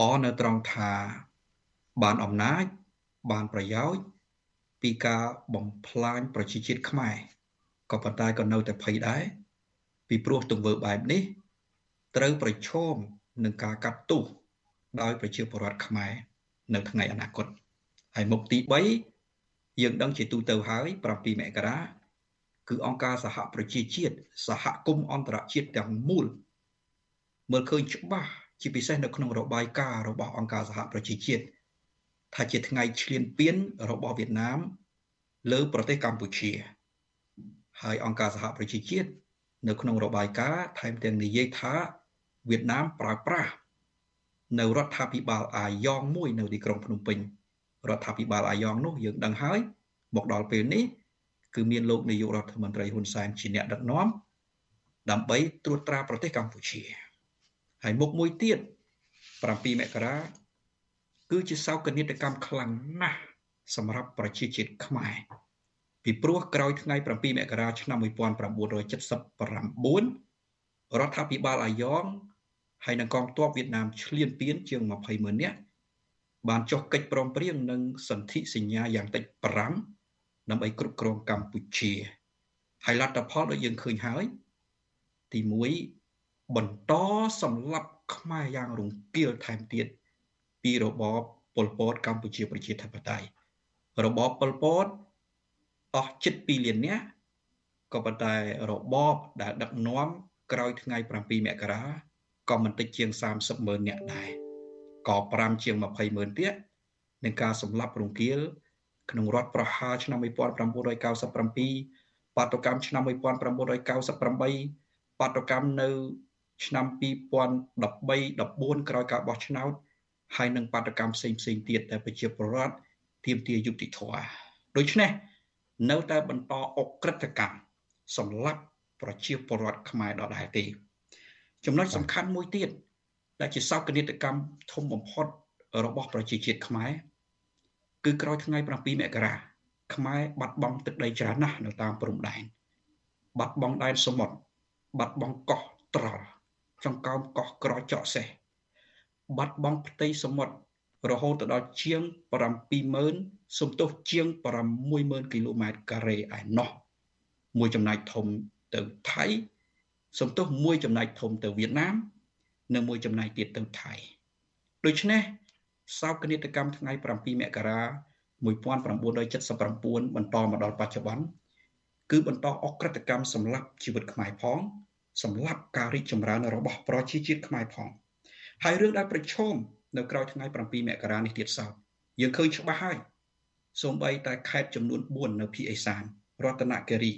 អនៅត្រង់ថាបានអំណាចបានប្រយោជន៍ ពីការបំផ្លាញប្រជាជាតិខ្មែរក៏ប៉ុន្តែក៏នៅតែភ័យដែរពីព្រោះទង្វើបែបនេះត្រូវប្រឈមនឹងការកាត់ទោសដោយប្រជាពលរដ្ឋខ្មែរនៅថ្ងៃអនាគតហើយមុខទី3យើងដឹងជាទូទៅហើយ7មករាគឺអង្គការសហប្រជាជាតិសហគមន៍អន្តរជាតិទាំងមូលមើលឃើញច្បាស់ជាពិសេសនៅក្នុងរបាយការណ៍របស់អង្គការសហប្រជាជាតិ ថាជាថ្ងៃឈ្លានពានរបស់វៀតណាម លើប្រទេសកម្ពុជា ហើយអង្គការសហប្រជាជាតិនៅក្នុងរបាយការណ៍ថែមទាំងនិយាយថាវៀតណាមប្រើប្រាស់នៅរដ្ឋាភិបាលអាយ៉ងមួយនៅទីក្រុងភ្នំពេញរដ្ឋាភិបាលអាយ៉ងនោះយើងដឹងហើយមកដល់ពេលនេះគឺមានលោកនាយករដ្ឋមន្ត្រីហ៊ុនសែនជាអ្នកដឹកនាំដើម្បីត្រួតត្រាប្រទេសកម្ពុជាហើយមុខមួយទៀត7មករា គឺជាសោកនាដកម្មខ្លាំងណាស់សម្រាប់ប្រជាជាតិខ្មែរពីព្រោះក្រោយថ្ងៃ7មករាឆ្នាំ1979រដ្ឋាភិបាលអាយ៉ងហើយនិងកងទ័ពវៀតណាមឈ្លានពានជាង20ម៉ឺននាក់បានចុះកិច្ចព្រមព្រៀងនឹងសន្ធិសញ្ញាយ៉ាងតិច5ដើម្បីគ្រប់គ្រងកម្ពុជាហើយលទ្ធផលដូចយើងឃើញហើយ ទី1បន្តសម្លាប់ខ្មែរយ៉ាងរង្គាលថែមទៀត ពីរបបប៉ុលពតកម្ពុជាប្រជាធិបតេយ្យរបបប៉ុលពតអស់ជិត2លាននាក់ក៏ប៉ុន្តែរបបដែលដឹកនាំក្រោយថ្ងៃ7មករាក៏មិនតិចជាង30ម៉ឺននាក់ដែរក៏5ជាង20ម៉ឺនទៀតនឹងការសម្លាប់រង្គាលក្នុងរដ្ឋប្រហារឆ្នាំ1997បាតុកម្មឆ្នាំ1998បាតុកម្មនៅ ឆ្នាំ2013 14ក្រោយការបោះឆ្នោត ហើយនឹងបាតកម្មផ្សេងផ្សេងទៀតដែលប្រជាពលរដ្ឋទាមទារយុត្តិធម៌ដូច្នេះនៅតែបន្តអក្រិតកម្មសម្រាប់ប្រជាពលរដ្ឋខ្មែរដដែលទេចំណុចសំខាន់មួយទៀតដែលជាសោកនាដកម្មធំបំផុតរបស់ប្រជាជាតិខ្មែរគឺក្រោយថ្ងៃ7មករាខ្មែរបាត់បង់ទឹកដីច្រើនណាស់នៅតាមព្រំដែនបាត់បង់ដែនសមុទ្របាត់បង់កោះត្រល់ចង្កោមកោះក្រចកសេះ បាត់បង់ផ្ទៃសមុទ្ររហូតទៅដល់ជាង70000សំទុះជាង60000គីឡូម៉ែត្រការ៉េឯណោះមួយចំណែកធំទៅថៃសំទុះមួយចំណែកធំទៅវៀតណាម និងមួយចំណែកទៀតទៅថៃដូច្នេះសោកនាដកម្មថ្ងៃ7មករា1979បន្តមកដល់បច្ចុប្បន្នគឺបន្តអក្រិតកម្មសម្លាប់ជីវិតខ្មែរផងសម្លាប់ការរីកចម្រើនរបស់ប្រជាជាតិខ្មែរផង ហើយរឿងដែលប្រឈមនៅក្រៅថ្ងៃ7មករានេះទៀតសោតយើងឃើញច្បាស់ហើយសូម្បីតែខេត្តចំនួន4នៅភូមិអេសានរតនគិរី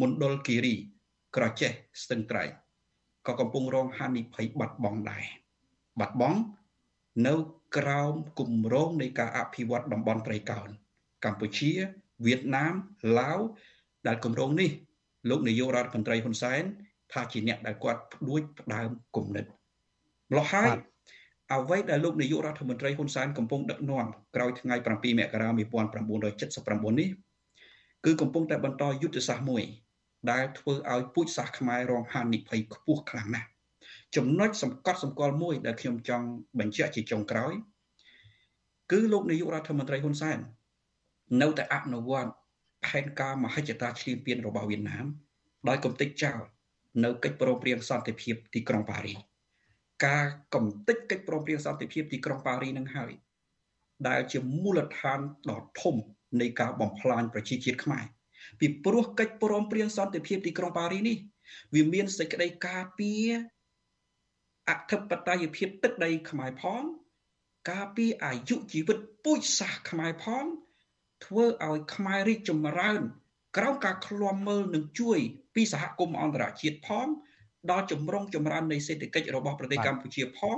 មណ្ឌលគិរីក្រចេះស្ទឹងត្រែងក៏កំពុងរងហានិភ័យបាត់បង់ដែរបាត់បង់នៅក្រោមគម្រោងនៃការអភិវឌ្ឍតំបន់ត្រីកោណកម្ពុជាវៀតណាមឡាវដែលគម្រោងនេះលោកនាយករដ្ឋមន្ត្រីហ៊ុនសែនថាជាអ្នកដែលគាត់ផ្ដួចផ្ដើមគំនិត ម្លោះហើយអ្វីដែលលោកនាយករដ្ឋមន្ត្រីហ៊ុនសែនកំពុងដឹកនាំក្រោយថ្ងៃ7មករា1979នេះគឺគឺកំពុងតែបន្តយុទ្ធសាស្ត្រមួយ ដែលធ្វើឲ្យពូជសាសន៍ខ្មែររងហានិភ័យខ្ពស់ខ្លាំងណាស់ចំណុចសម្កត់សម្គាល់មួយដែលខ្ញុំចង់បញ្ជាក់ជាចុងក្រោយ គឺលោកនាយករដ្ឋមន្ត្រីហ៊ុនសែននៅតែអនុវត្តផែនការមហិច្ឆតាឈ្លានពានរបស់វៀតណាម ដោយកំទេចចោលនៅកិច្ចព្រមព្រៀងសន្តិភាពទីក្រុងប៉ារីស ការកំទេចកិច្ចព្រមព្រៀងសន្តិភាពទីក្រុងប៉ារីសនឹងហើយដែលជាមូលដ្ឋានដ៏ធំនៃការបំផ្លាញប្រជាជាតិខ្មែរពីព្រោះកិច្ចព្រមព្រៀងសន្តិភាពទីក្រុងប៉ារីសនេះវាមានសេចក្តីការពារអធិបតេយ្យភាពទឹកដីខ្មែរផង ការពារអាយុជីវិតពូជសាសន៍ខ្មែរផង ធ្វើឲ្យខ្មែររីកចម្រើន ក្រោមការឃ្លាំមើលនិងជួយ ពីសហគមន៍អន្តរជាតិផង ដល់ចម្រុងចម្រើននៃសេដ្ឋកិច្ចរបស់ប្រទេសកម្ពុជាផង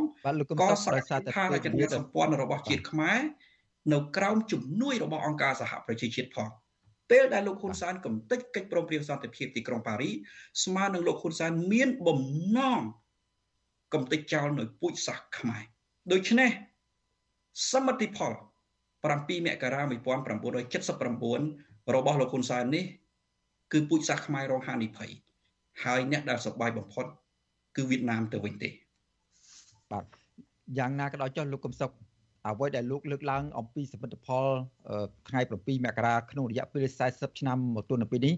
ក៏សរសើរថារចនាសម្ព័ន្ធរបស់ជាតិខ្មែរនៅក្រោមជំនួយរបស់អង្គការសហប្រជាជាតិផងពេលដែលលោកហ៊ុនសែនកំទេចកិច្ចព្រមព្រៀងសន្តិភាពទីក្រុងប៉ារីស្មើនឹងលោកហ៊ុនសែនមានបំណងកំទេចចោលនៅពូជសាសន៍ខ្មែរដូច្នេះសមិទ្ធផល7មករា1979របស់លោកហ៊ុនសែននេះគឺពូជសាសន៍ខ្មែររងហានិភ័យ ហើយអ្នកដែលសប្បាយបំផុត គឺវៀតណាមទៅវិញទេបាទយ៉ាងណាក៏ដោយចុះលោកកំសុក អ្វីដែលលោកលើកឡើងអំពីសមិទ្ធផលថ្ងៃ7មករាក្នុងរយៈពេល40ឆ្នាំមកទល់នៅពេលនេះ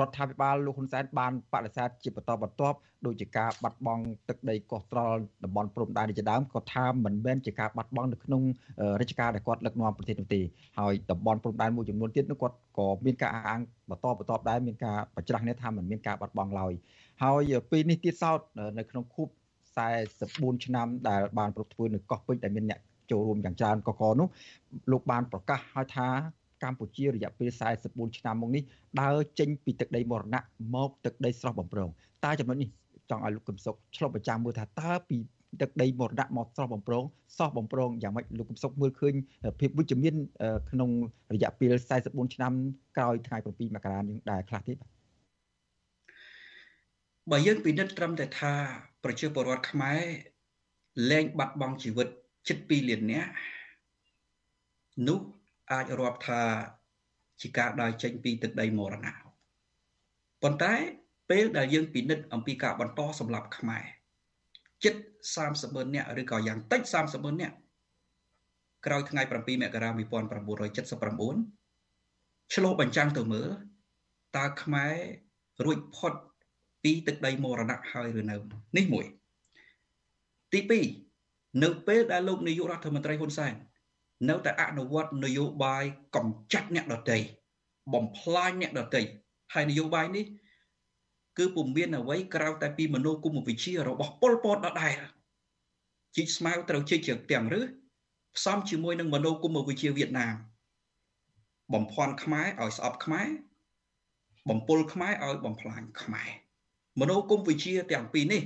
រដ្ឋាភិបាលលោកហ៊ុនសែនបានបដិសេធជាបន្តបន្ទាប់ដោយជាការបាត់បង់ទឹកដីកោះត្រល់តំបន់ព្រំដែនជាដើមក៏ថាមិនមែនជាការបាត់បង់នៅក្នុងរាជការដែលគាត់ដឹកនាំប្រទេសនោះទេហើយតំបន់ព្រំដែនមួយចំនួនទៀតនោះគាត់ក៏មានការអះអាងបន្តបន្តដែរមានការបញ្ច្រាស់នេះថាមិនមានការបាត់បង់ឡើយហើយពេលនេះទៀតសោតនៅក្នុងខួប44ឆ្នាំដែលបានប្រពធ្វើនៅកោះពេជ្រដែលមានអ្នក ចូលរួមយ៉ាងច្រើនកកនោះលោកបានប្រកាសឲ្យថាកម្ពុជារយៈពេល44ឆ្នាំមកនេះដើរចេញពីទឹកដីមរណៈមកទឹកដីស្រស់បំព្រងតើចំណុចនេះចង់ឲ្យលោកកឹមសុខឆ្លុះបញ្ចាំងមើលថាតើពីទឹកដីមរណៈមកស្រស់បំព្រងសោះបំព្រងយ៉ាងម៉េចលោកកឹមសុខមើលឃើញភាពវិជ្ជមានក្នុងរយៈពេល44ឆ្នាំក្រោយថ្ងៃ7មករានេះដែរខ្លះទេបាទបើយើងពិនិត្យត្រឹមតែថា ប្រជាពលរដ្ឋខ្មែរលែងបាត់បង់ជីវិត ជិត2លាននាក់នោះអាចរាប់ថាជាការដើរចេញពីទឹកដីមរណៈប៉ុន្តែពេលដែលយើងពិនិត្យអំពីការបន្តសម្លាប់ខ្មែរជិត30ម៉ឺននាក់ឬក៏យ៉ាងតិច30ម៉ឺននាក់ក្រោយថ្ងៃ7មករា1979ឆ្លោះបញ្ចាំងទៅមើលតើខ្មែររួចផុតពីទឹកដីមរណៈហើយឬនៅនេះមួយទី2 នៅពេលដែលលោកនាយករដ្ឋមន្ត្រីហ៊ុនសែននៅតែអនុវត្តនយោបាយកំចាត់អ្នកដតីបំផ្លាញអ្នកដតីហើយនយោបាយនេះគឺពុំមានអ្វីក្រៅតែពីមនោគមវិជ្ជារបស់ប៉ុលពតដដែលជីកស្មៅត្រូវជីកជើងទាំងឬផ្សំជាមួយនឹងមនោគមវិជ្ជាវៀតណាមបំភាន់ខ្មែរឲ្យស្អប់ខ្មែរបំពុលខ្មែរឲ្យបំផ្លាញខ្មែរមនោគមវិជ្ជាទាំងពីរនេះ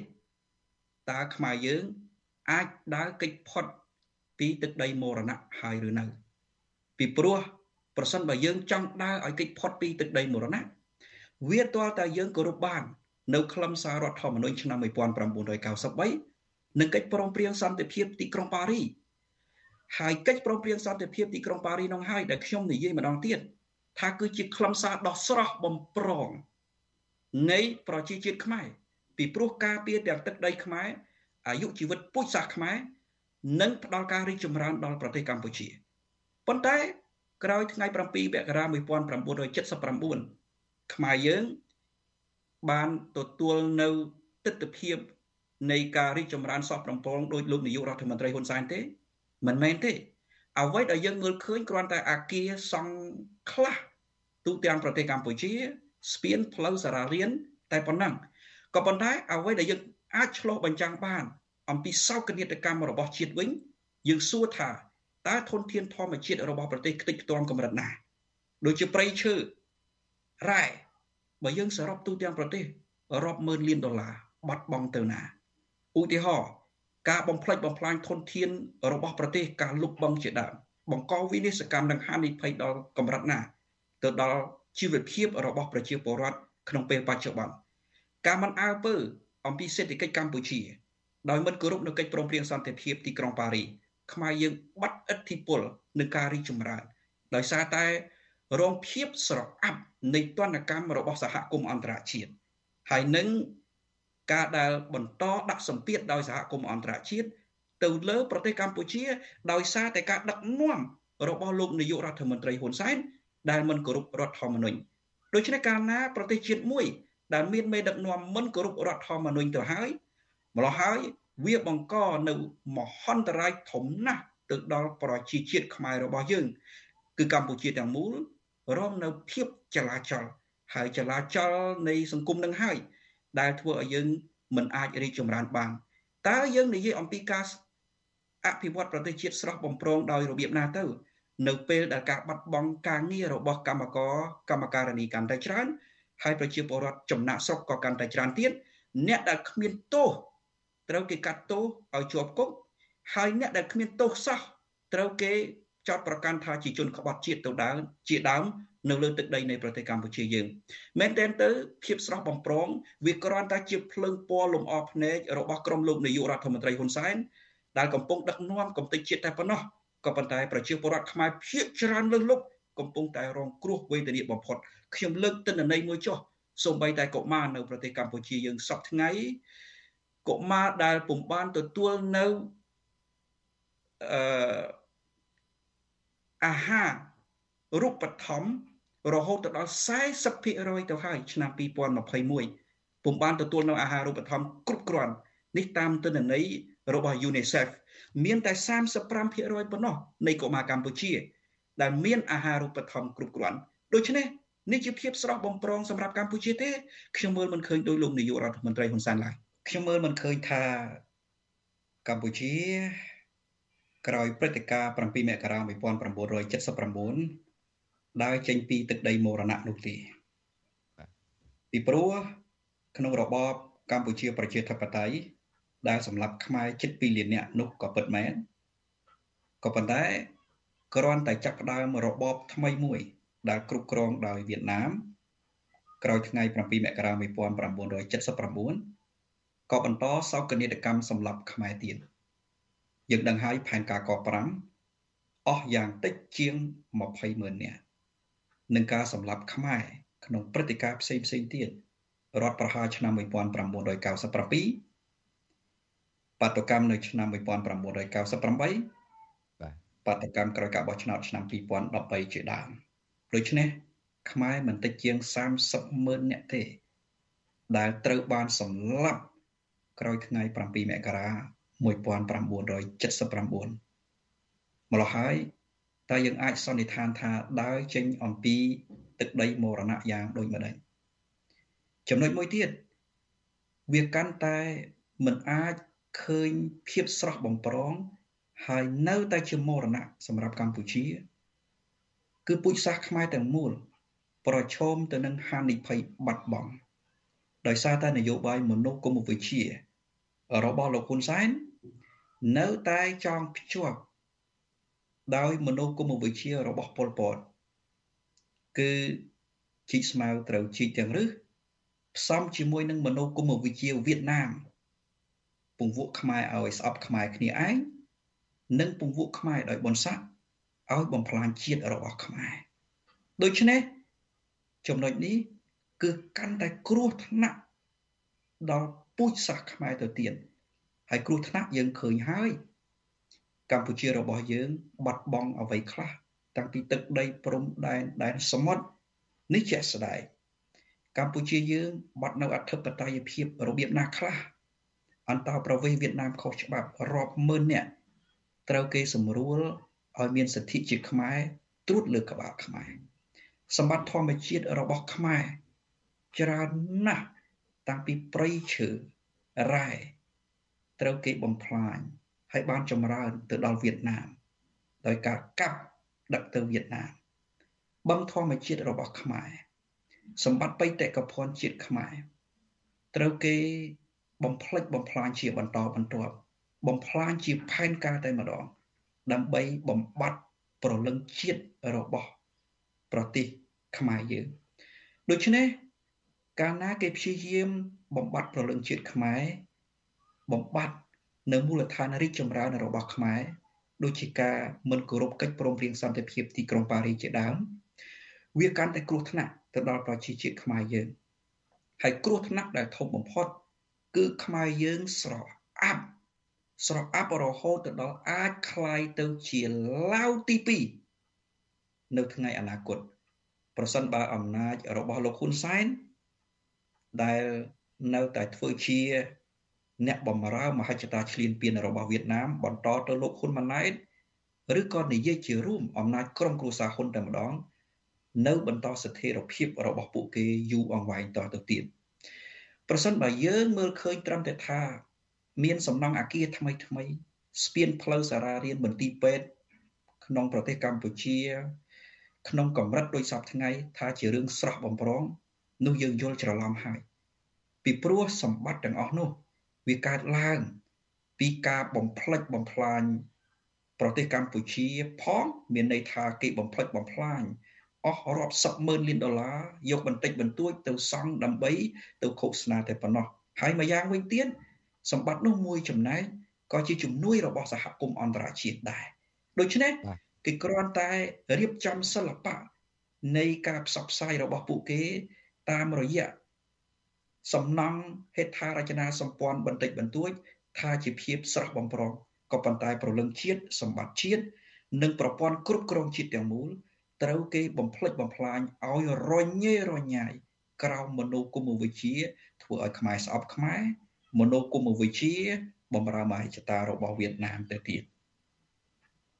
តើខ្មែរយើង អាចដើរកិច្ចផុតពីទឹកដីមរណៈហើយឬនៅ ពីព្រោះប្រសិនបើយើងចង់ដើរឲ្យគេចផុតពីទឹកដីមរណៈវាទាល់តែយើងគោរពបាន នៅខ្លឹមសាររដ្ឋធម្មនុញ្ញឆ្នាំ1993និងកិច្ចព្រមព្រៀងសន្តិភាពទីក្រុងប៉ារីហើយកិច្ចព្រមព្រៀងសន្តិភាពទីក្រុងប៉ារីនោះហើយដែលខ្ញុំនិយាយម្ដងទៀតថាគឺជាខ្លឹមសារដ៏ស្រស់បំព្រងនៃប្រជាជាតិខ្មែរពីព្រោះការពារទាំងទឹកដីខ្មែរ អាយុជីវិតពូជសាសន៍ខ្មែរនិងផ្ដល់ការរីកចម្រើនដល់ប្រទេសកម្ពុជាប៉ុន្តែក្រោយថ្ងៃ7មករា1979ខ្មែរយើងបានទទួលនៅទស្សនវិជ្ជានៃការរីកចម្រើនសោះប្រំពងដោយលោកនាយករដ្ឋមន្ត្រីហ៊ុនសែនទេមិនមែនទេ អ្វីដែលយើងមើលឃើញគ្រាន់តែអាគារសង់ខ្លះទូទាំងប្រទេសកម្ពុជាស្ពានផ្លូវសារារៀនតែប៉ុណ្ណឹងក៏ប៉ុន្តែអ្វីដែលយើង អាចឆ្លោះបញ្ចាំងបាន អំពីសោកនាដកម្មរបស់ជាតិវិញ យើងសួរថាតើធនធានធម្មជាតិរបស់ប្រទេសខ្ទេចខ្ទាំកម្រិតណាដូចជាព្រៃឈើរ៉ែបើយើងសរុបទូទាំងប្រទេសរាប់ម៉ឺនលានដុល្លារបាត់បង់ទៅណាឧទាហរណ៍ការបំផ្លិចបំផ្លាញធនធានរបស់ប្រទេសការលុបបំជាដើមបង្កវិនិស្សកម្មនិងហានិភ័យដល់កម្រិតណាទៅដល់ជីវភាពរបស់ប្រជាពលរដ្ឋក្នុងពេលបច្ចុប្បន្នការមិនអើពើ អំពីសេដ្ឋកិច្ចកម្ពុជាដោយមិនគោរពនៅកិច្ចព្រមព្រៀងសន្តិភាពទីក្រុងប៉ារីខ្មែរយើងបាត់ឥទ្ធិពលនឹងការរីកចម្រើនដោយសារតែរងភាពស្រអាប់នៃទណ្ឌកម្មរបស់សហគមន៍អន្តរជាតិហើយនឹងការដែលបន្តដាក់សម្ពាធដោយសហគមន៍អន្តរជាតិទៅលើប្រទេសកម្ពុជា ដោយសារតែការដឹកនាំរបស់លោកនាយករដ្ឋមន្ត្រីហ៊ុនសែនដែលមិនគោរពរដ្ឋធម្មនុញ្ញដូច្នេះកាលណាប្រទេសជាតិមួយ ដែលមានមេដឹកនាំមិនគោរពរដ្ឋធម្មនុញ្ញទៅហើយម្ល៉េះហើយវាបង្កនៅមហន្តរាយធំណាស់ទៅដល់ប្រជាជាតិខ្មែររបស់យើង គឺកម្ពុជាទាំងមូលរងនៅភាពចលាចលហើយចលាចលនៃសង្គមនឹងហើយ ដែលធ្វើឲ្យយើងមិនអាចរីកចម្រើនបានតើយើងនិយាយអំពីការអភិវឌ្ឍប្រទេសជាតិស្រស់បំព្រងដោយរបៀបណាទៅ នៅពេលដែលការបាត់បង់ការងាររបស់កម្មករកម្មការិនីកាន់តែច្រើន ហើយប្រជាពលរដ្ឋចំណាក់ស្រុកក៏កាន់តែច្រើនទៀតអ្នកដែលគ្មានទោសត្រូវគេកាត់ទោសឲ្យជាប់គុកហើយអ្នកដែលគ្មានទោសសោះត្រូវគេចោទប្រកាន់ថាជាជនក្បត់ជាតិទៅដើមជាដើមនៅលើទឹកដីនៃប្រទេសកម្ពុជាយើងមែនទែនទៅភាពស្រស់បំព្រងវាគ្រាន់តែជាភ្លើងពណ៌លំអភ្នែករបស់ក្រុមលោកនាយករដ្ឋមន្ត្រីហ៊ុនសែនដែលកំពុងដឹកនាំកំទេចជាតិតែប៉ុណ្ណោះក៏ប៉ុន្តែប្រជាពលរដ្ឋខ្មែរភាគច្រើនលើសលប់កំពុងតែរងគ្រោះវេទនាបំផុត ខ្ញុំលើកទិន្នន័យមួយចុះសូម្បីតែកុមារនៅប្រទេសកម្ពុជាយើងសពថ្ងៃកុមារដែលពុំបានទទួលនៅអឺអាហាររូបត្ថម្ភរហូតទៅដល់40%ទៅហើយឆ្នាំ2021ពុំបានទទួលនៅអាហារូបត្ថម្ភគ្រប់គ្រាន់នេះតាមទិន្នន័យរបស់ UNICEF មានតែ35%ប៉ុណ្ណោះនៃកុមារកម្ពុជា ដែលមានអាហារូបត្ថម្ភគ្រប់គ្រាន់ដូច្នេះ នេះជាភាពស្រស់បំព្រងសម្រាប់កម្ពុជាទេខ្ញុំមើលមិនឃើញដោយលោកនាយករដ្ឋមន្ត្រីហ៊ុនសែនឡើយខ្ញុំមើលមិនឃើញថាកម្ពុជាក្រោយព្រឹត្តិការណ៍7មករា1979ដើរចេញពីទឹកដីមរណៈនោះទេពីព្រោះក្នុងរបបកម្ពុជាប្រជាធិបតេយ្យដែលសម្លាប់ខ្មែរជិត2លាននាក់នោះក៏ពិតមែនក៏ប៉ុន្តែគ្រាន់តែចាប់ផ្ដើមរបបថ្មីមួយ ដែលគ្រប់គ្រងដោយវៀតណាមក្រោយថ្ងៃ7មករា1979ក៏បន្តសោកនាដកម្មសម្លាប់ខ្មែរទៀតយើងដឹងហើយផែនការក5អស់យ៉ាងតិចជាង20ម៉ឺននាក់នឹងការសម្លាប់ខ្មែរក្នុងព្រឹត្តិការណ៍ផ្សេងផ្សេងទៀតរដ្ឋប្រហារឆ្នាំ1997បាតុកម្មនៅឆ្នាំ1998បាទបាតុកម្មក្រោយការបោះឆ្នោតឆ្នាំ2013ជាដើម ដូច្នេះខ្មែរមិនតិចជាង30ម៉ឺននាក់ទេ ដែលត្រូវបានសម្លាប់ក្រោយថ្ងៃ7មករា1979ម្ល៉េះហើយតើយើងអាចសន្និដ្ឋានថាដើរចេញអំពីទឹកដីមរណៈយ៉ាងដូចម្ដេចចំណុចមួយទៀតវាកាន់តែមិនអាចឃើញភាពស្រស់បំព្រងហើយនៅតែជាមរណៈសម្រាប់កម្ពុជា គឺពូជសាសន៍ខ្មែរទាំងមូល ប្រឈមទៅនឹងហានិភ័យបាត់បង់ដោយសារតែនយោបាយមនោគមវិជ្ជារបស់លោកហ៊ុនសែននៅតែចងភ្ជាប់ដោយមនោគមវិជ្ជារបស់ប៉ុលពតគឺជីកស្មៅត្រូវជីកទាំងរឹសផ្សំជាមួយនឹងមនោគមវិជ្ជាវៀតណាមពង្វក់ខ្មែរឲ្យស្អប់ខ្មែរគ្នាឯងនិងពង្វក់ខ្មែរដោយបនស័ក ឲ្យបំផ្លាញជាតិរបស់ខ្មែរដូច្នេះចំណុចនេះគឺកាន់តែគ្រោះថ្នាក់ដល់ពូជសាសន៍ខ្មែរទៅទៀតហើយគ្រោះថ្នាក់យើងឃើញហើយកម្ពុជារបស់យើងបាត់បង់អ្វីខ្លះតាំងពីទឹកដីព្រំដែនដែនសមុទ្រនេះជាក់ស្ដែងកម្ពុជាយើងបាត់នៅអធិបតេយ្យភាពរបៀបណាខ្លះអន្តរប្រវេសន៍វៀតណាមខុសច្បាប់រាប់ម៉ឺននាក់ត្រូវគេសម្រួល ឲ្យមានសិទ្ធិជាខ្មែរត្រួតលើក្បាលខ្មែរសម្បត្តិធម្មជាតិរបស់ខ្មែរច្រើនណាស់តាំងពីព្រៃឈើរ៉ែត្រូវគេបំផ្លាញហើយបានចម្រើនទៅដល់វៀតណាមដោយការកាប់ដឹកទៅវៀតណាមបឹងធម្មជាតិរបស់ខ្មែរសម្បត្តិបេតិកភណ្ឌជាតិខ្មែរត្រូវគេបំផ្លិចបំផ្លាញជាបន្តបន្ទាប់បំផ្លាញជាផែនការតែម្ដង ដើម្បីបំបត្តិប្រលឹងជាតិរបស់ប្រទេសខ្មែរយើងដូច្នេះកាលណាគេព្យាយាមបំបត្តិប្រលឹងជាតិខ្មែរបំបត្តិនៅមូលដ្ឋានរីកចម្រើនរបស់ខ្មែរដូចជាការមិនគោរពកិច្ចព្រមព្រៀងសន្តិភាពទីក្រុងប៉ារីសជាដើមវាកាន់តែគ្រោះថ្នាក់ទៅដល់ប្រជាជាតិខ្មែរយើងហើយគ្រោះថ្នាក់ដែលធំបំផុតគឺខ្មែរយើងស្រអាប់ ស្រអាប់រហូតទៅដល់អាចคลายទៅជាឡាវទី2នៅថ្ងៃអនាគតប្រសិនបើអំណាចរបស់លោកហ៊ុនសែនដែលនៅតែធ្វើជា អ្នកបំរើមហិច្ឆតាឈ្លានពានរបស់វៀតណាមបន្តទៅលោកហ៊ុនម៉ាណែតឬក៏និយាយជារួមអំណាចក្រុមគ្រួសារហ៊ុនតែម្ដងនៅបន្តស្ថិរភាពរបស់ពួកគេយូរអង្វែងតទៅទៀតប្រសិនបើយើងមើលឃើញត្រឹមតែថា មានសំណង់អគារថ្មីថ្មីស្ពានផ្លូវសារារៀនមន្ទីរពេទ្យក្នុងប្រទេសកម្ពុជា ក្នុងកម្រិតដូចសពថ្ងៃ ថាជារឿងស្រស់បំព្រងនោះយើងយល់ច្រឡំហើយពីព្រោះសម្បត្តិទាំងអស់នោះវាកើតឡើង ពីការបំផ្លិចបំផ្លាញប្រទេសកម្ពុជាផងមានន័យថាគេបំផ្លិចបំផ្លាញអស់រាប់សិបម៉ឺនលានដុល្លារយកបន្តិចបន្តួចទៅសង់ដើម្បីទៅឃោសនាតែប៉ុណ្ណោះហើយមួយយ៉ាងវិញទៀត សម្បត្តិនោះមួយចំណែកក៏ជាជំនួយរបស់សហគមន៍អន្តរជាតិដែរដូច្នេះគេគ្រាន់តែរៀបចំសិល្បៈនៃការផ្សព្វផ្សាយរបស់ពួកគេ តាមរយៈសំណង់ហេដ្ឋារចនាសម្ព័ន្ធបន្តិចបន្តួច ថាជាភាពស្រស់បំព្រងក៏ប៉ុន្តែប្រលឹងជាតិសម្បត្តិជាតិនិងប្រព័ន្ធគ្រប់គ្រងជាតិទាំងមូលត្រូវគេបំផ្លិចបំផ្លាញឲ្យរញ៉េរញ៉ាយក្រោមមនោគមវិជ្ជាធ្វើឲ្យខ្មែរស្អប់ខ្មែរ មនោគមវិជ្ជាបំរើមហិច្ឆតារបស់វៀតណាមទៅទៀត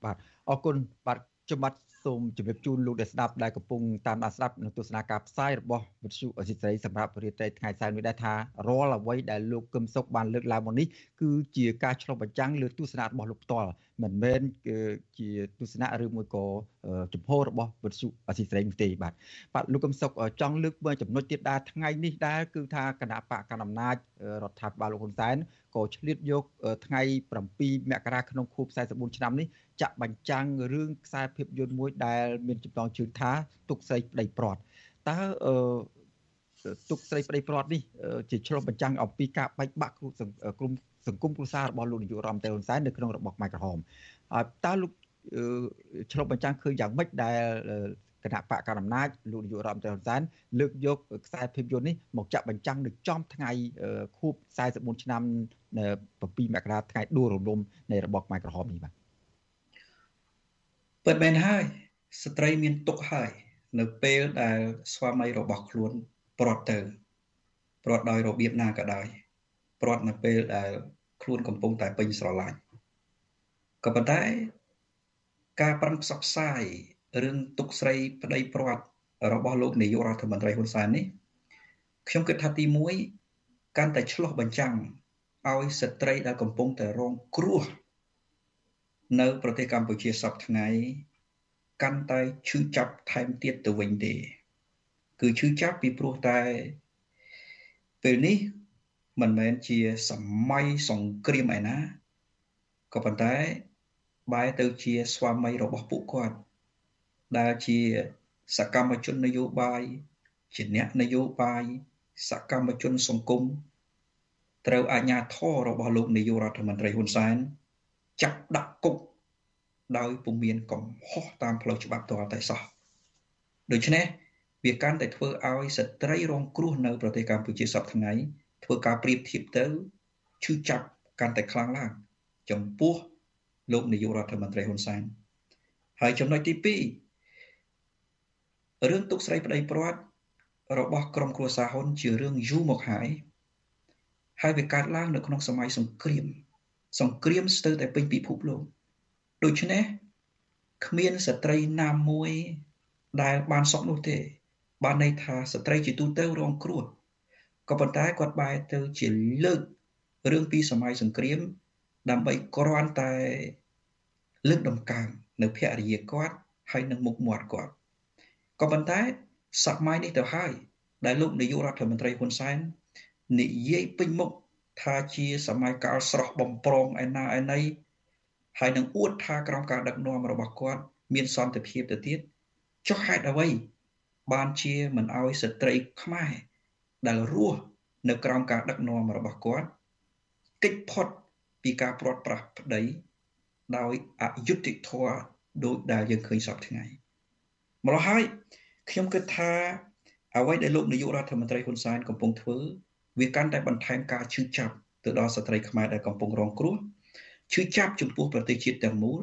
បាទអរគុណបាទជំបាត់សូមជម្រាបជូនលោកដែលស្ដាប់ដែលកំពុងតាមដានស្ដាប់នៅទស្សនាការផ្សាយរបស់វិទ្យុអេស៊ីសរ៉ៃសម្រាប់រាត្រីថ្ងៃសៅរ៍នេះដែរថារាល់អ្វីដែលលោកកឹមសុខបានលើកឡើងមកនេះគឺជាការឆ្លុះបញ្ចាំងលើទស្សនៈរបស់លោកផ្ទាល់ មិនមែនជាទស្សនៈឬមួយក៏ចំហរបស់វិទ្យុអេស៊ីសរ៉ៃនោះទេបាទបាទលោកកឹមសុខចង់លើកមួយចំណុចទៀតដែរថ្ងៃនេះដែរគឺថាគណៈបកកណ្ដាលអំណាចរដ្ឋាភិបាលលោកហ៊ុនសែនក៏ឆ្លៀតយកថ្ងៃ7មករាក្នុងខួប44ឆ្នាំនេះចាក់បញ្ចាំងរឿងខ្សែភាពយន្តមួយដែលមានចំណងជើងថាទុកស្រីប្តីព្រាត់តើអឺទុកស្រីប្តីព្រាត់នេះជាឆ្លុះបញ្ចាំងអំពីការបែកបាក់ក្រុម សង្គមគ្រួសាររបស់លោកនាយករដ្ឋមន្ត្រីហ៊ុនសែននៅក្នុងរបបខ្មែរក្រហមតើលោកឆ្លុះបញ្ចាំងឃើញយ៉ាងម៉េចដែលគណៈបកកណ្ដាលអំណាចលោកនាយករដ្ឋមន្ត្រីហ៊ុនសែនលើកយកខ្សែភាពយន្តនេះមកចាក់បញ្ចាំងនៅចំថ្ងៃខួប44ឆ្នាំ7មករាថ្ងៃដួលរំលំនៃរបបខ្មែរក្រហមនេះបាទពិតមែនហើយស្ត្រីមានទុកហើយ នៅពេលដែលស្វាមីរបស់ខ្លួនព្រាត់ទៅព្រាត់ដោយរបៀបណាក៏ដោយព្រាត់នៅពេលដែល ខ្លួនកំពុងតែពេញស្រឡាញ់ក៏ប៉ុន្តែការប្រឹងផ្សព្វផ្សាយរឿងទុកស្រីប្តីព្រាត់របស់លោកនាយករដ្ឋមន្ត្រីហ៊ុនសែននេះខ្ញុំគិតថាទី1កាន់តែឆ្លោះបញ្ចាំងឲ្យស្ត្រីដែលកំពុងតែរងគ្រោះនៅប្រទេសកម្ពុជាសពថ្ងៃកាន់តែឈឺចាប់ថែមទៀតទៅវិញទេ គឺឈឺចាប់ពីព្រោះតែពេលនេះ មិនមែនជាសម័យសង្គ្រាមឯណាក៏ប៉ុន្តែបែរទៅជាស្វាមីរបស់ពួកគាត់ដែលជាសកម្មជននយោបាយជាអ្នកនយោបាយសកម្មជនសង្គមត្រូវអាជ្ញាធររបស់លោកនាយករដ្ឋមន្ត្រីហ៊ុនសែនចាប់ដាក់គុកដោយពុំមានកំហុសតាមផ្លូវច្បាប់ទាល់តែសោះដូច្នេះវាកាន់តែធ្វើឲ្យស្ត្រីរងគ្រោះនៅប្រទេសកម្ពុជាសពថ្ងៃ ធ្វើការប្រៀបធៀបទៅឈឺចាប់កាន់តែខ្លាំងឡើងចំពោះលោកនាយករដ្ឋមន្ត្រីហ៊ុនសែនហើយចំណុចទី2រឿងទុកស្រីប្តីព្រាត់របស់ក្រុមគ្រួសារហ៊ុនជារឿងយូរមកហើយហើយវាកើតឡើងនៅក្នុងសម័យសង្គ្រាម សង្គ្រាមស្ទើរតែពេញពិភពលោកដូច្នេះគ្មានស្ត្រីណាមួយដែលបានសុខនោះទេ បានន័យថាស្ត្រីជាទូទៅរងគ្រោះ ក៏ប៉ុន្តែគាត់បែរទៅជាលើករឿងពីសម័យសង្គ្រាម ដើម្បីគ្រាន់តែលើកដំកើងនៅភរិយាគាត់ហើយនឹងមុខមាត់គាត់ក៏ប៉ុន្តែសម័យនេះទៅហើយ ដែលលោកនាយករដ្ឋមន្ត្រីហ៊ុនសែននិយាយពេញមុខថាជាសម័យកាលស្រស់បំប្រងឯណាឯណីហើយនឹងអួតថាក្រោមការដឹកនាំរបស់គាត់ មានសន្តិភាពទៅទៀតចុះហេតុអ្វី បានជាមិនអោយស្ត្រីខ្មែរ ដែលរស់នៅក្រោមការដឹកនាំរបស់គាត់កិច្ចផុតពីការព្រាត់ប្រាសប្តីដោយអយុត្តិធម៌ដូចដែលយើងឃើញសពថ្ងៃម្ល៉េះហើយខ្ញុំគិតថាអ្វីដែលលោកនាយករដ្ឋមន្ត្រីហ៊ុនសែនកំពុងធ្វើវាកាន់តែបន្ថែមការឈឺចាប់ទៅដល់ស្ត្រីខ្មែរដែលកំពុងរងគ្រោះឈឺចាប់ចំពោះប្រទេសជាតិទាំងមូល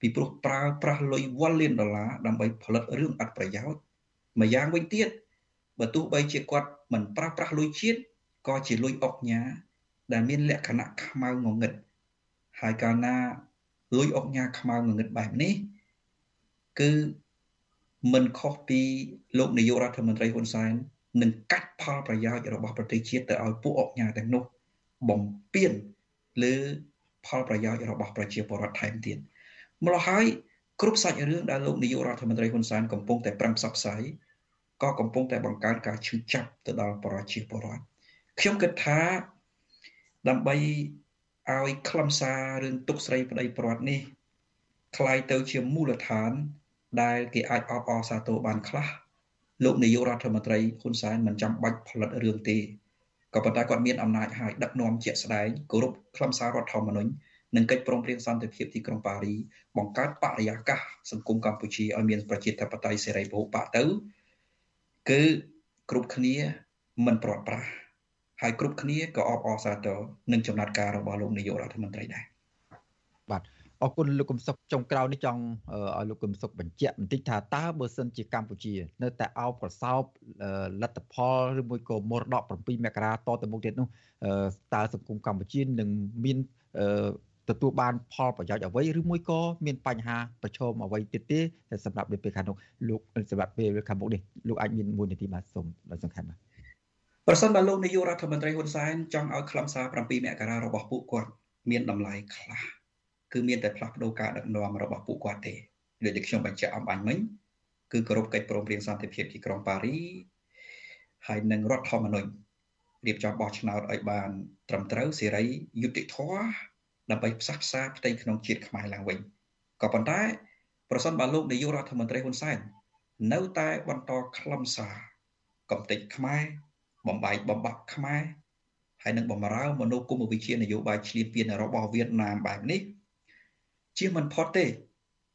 ពីព្រោះប្រើប្រាស់លុយវ៉ាលានដុល្លារដើម្បីផលិតរឿងអត់ប្រយោជន៍ម្យ៉ាងវិញទៀត បើទោះបីជាគាត់មិនប្រើប្រាស់លុយជាតិក៏ជាលុយអុកញ៉ាដែលមានលក្ខណៈខ្មៅងងឹតហើយកាលណាលុយអុកញ៉ាខ្មៅងងឹតបែបនេះគឺមិនខុសពីលោកនាយករដ្ឋមន្ត្រីហ៊ុនសែននឹងកាត់ផលប្រយោជន៍របស់ប្រទេសជាតិទៅឲ្យពួកអុកញ៉ាទាំងនោះបំពេញលើផលប្រយោជន៍របស់ប្រជាពលរដ្ឋថែមទៀតម្ល៉េះហើយគ្រប់សាច់រឿងដែលលោកនាយករដ្ឋមន្ត្រីហ៊ុនសែនកំពុងតែប្រឹងផ្សព្វផ្សាយ ក៏កំពុងតែបង្កើនការឈឺចាប់ទៅដល់ប្រជាពលរដ្ឋខ្ញុំគិតថាដើម្បីឲ្យខ្លឹមសាររឿងទុកស្រីប្តីប្រវត្តិនេះคล้ายទៅជាមូលដ្ឋាន ដែលគេអាចអបអរសាទរបានខ្លះលោកនាយករដ្ឋមន្ត្រីហ៊ុនសែនមិនចាំបាច់ផលិតរឿងទេក៏ប៉ុន្តែគាត់មានអំណាចហើយដឹកនាំជាក់ស្ដែងគោរពខ្លឹមសាររដ្ឋធម្មនុញ្ញនិងកិច្ចព្រមព្រៀងសន្តិភាពទីក្រុងប៉ារីបង្កើតបរិយាកាសសង្គមកម្ពុជាឲ្យមានប្រជាធិបតេយ្យសេរីពហុបកទៅ គឺគ្រប់គ្នាមិនប្រត់ប្រាស់ហើយគ្រប់គ្នាក៏អបអរសាទរនឹងចំណាត់ការរបស់លោកនាយករដ្ឋមន្ត្រីដែរបាទអរគុណលោកកឹមសុខចុងក្រោយនេះចង់ឲ្យលោកកឹមសុខបញ្ជាក់បន្តិចថាតើបើសិនជាកម្ពុជា នៅតែអោបប្រសោបលទ្ធផលឬមួយក៏មរតក7មករាតទៅមុខទៀតនោះតើសង្គមកម្ពុជានឹងមាន ទទួលបានផលប្រយោជន៍អ្វីឬមួយក៏មានបញ្ហាប្រឈមអ្វីទៀតទេសម្រាប់ពេលខាងនោះលោកសម្រាប់ពេលខាងមុខនេះលោកអាចមានមួយនាទីបាទសូមដោយសំខាន់បាទប្រសិនបើលោកនាយករដ្ឋមន្ត្រីហ៊ុនសែនចង់ឲ្យខ្លឹមសារ7មករារបស់ពួកគាត់មានតម្លៃខ្លះគឺមានតែផ្លាស់ប្ដូរការដឹកនាំរបស់ពួកគាត់ទេដូចដែលខ្ញុំបញ្ជាក់អំបញ្ញមិញគឺគោរពកិច្ចព្រមព្រៀងសន្តិភាពទីក្រុងប៉ារីហើយនឹងរដ្ឋធម្មនុញ្ញរៀបចំបោះឆ្នោតឲ្យបានត្រឹមត្រូវសេរីយុត្តិធម៌ ដើម្បីផ្សះផ្សាផ្ទៃក្នុងជាតិខ្មែរឡើងវិញក៏ប៉ុន្តែប្រសិនបើលោកនាយករដ្ឋមន្ត្រីហ៊ុនសែននៅតែបន្តខ្លឹមសារកំទេចខ្មែរបំបែកបំបាក់ខ្មែរហើយនឹងបំរើមនោគមវិជ្ជានយោបាយឈ្លានពានរបស់វៀតណាមបែបនេះជាមិនផុតទេ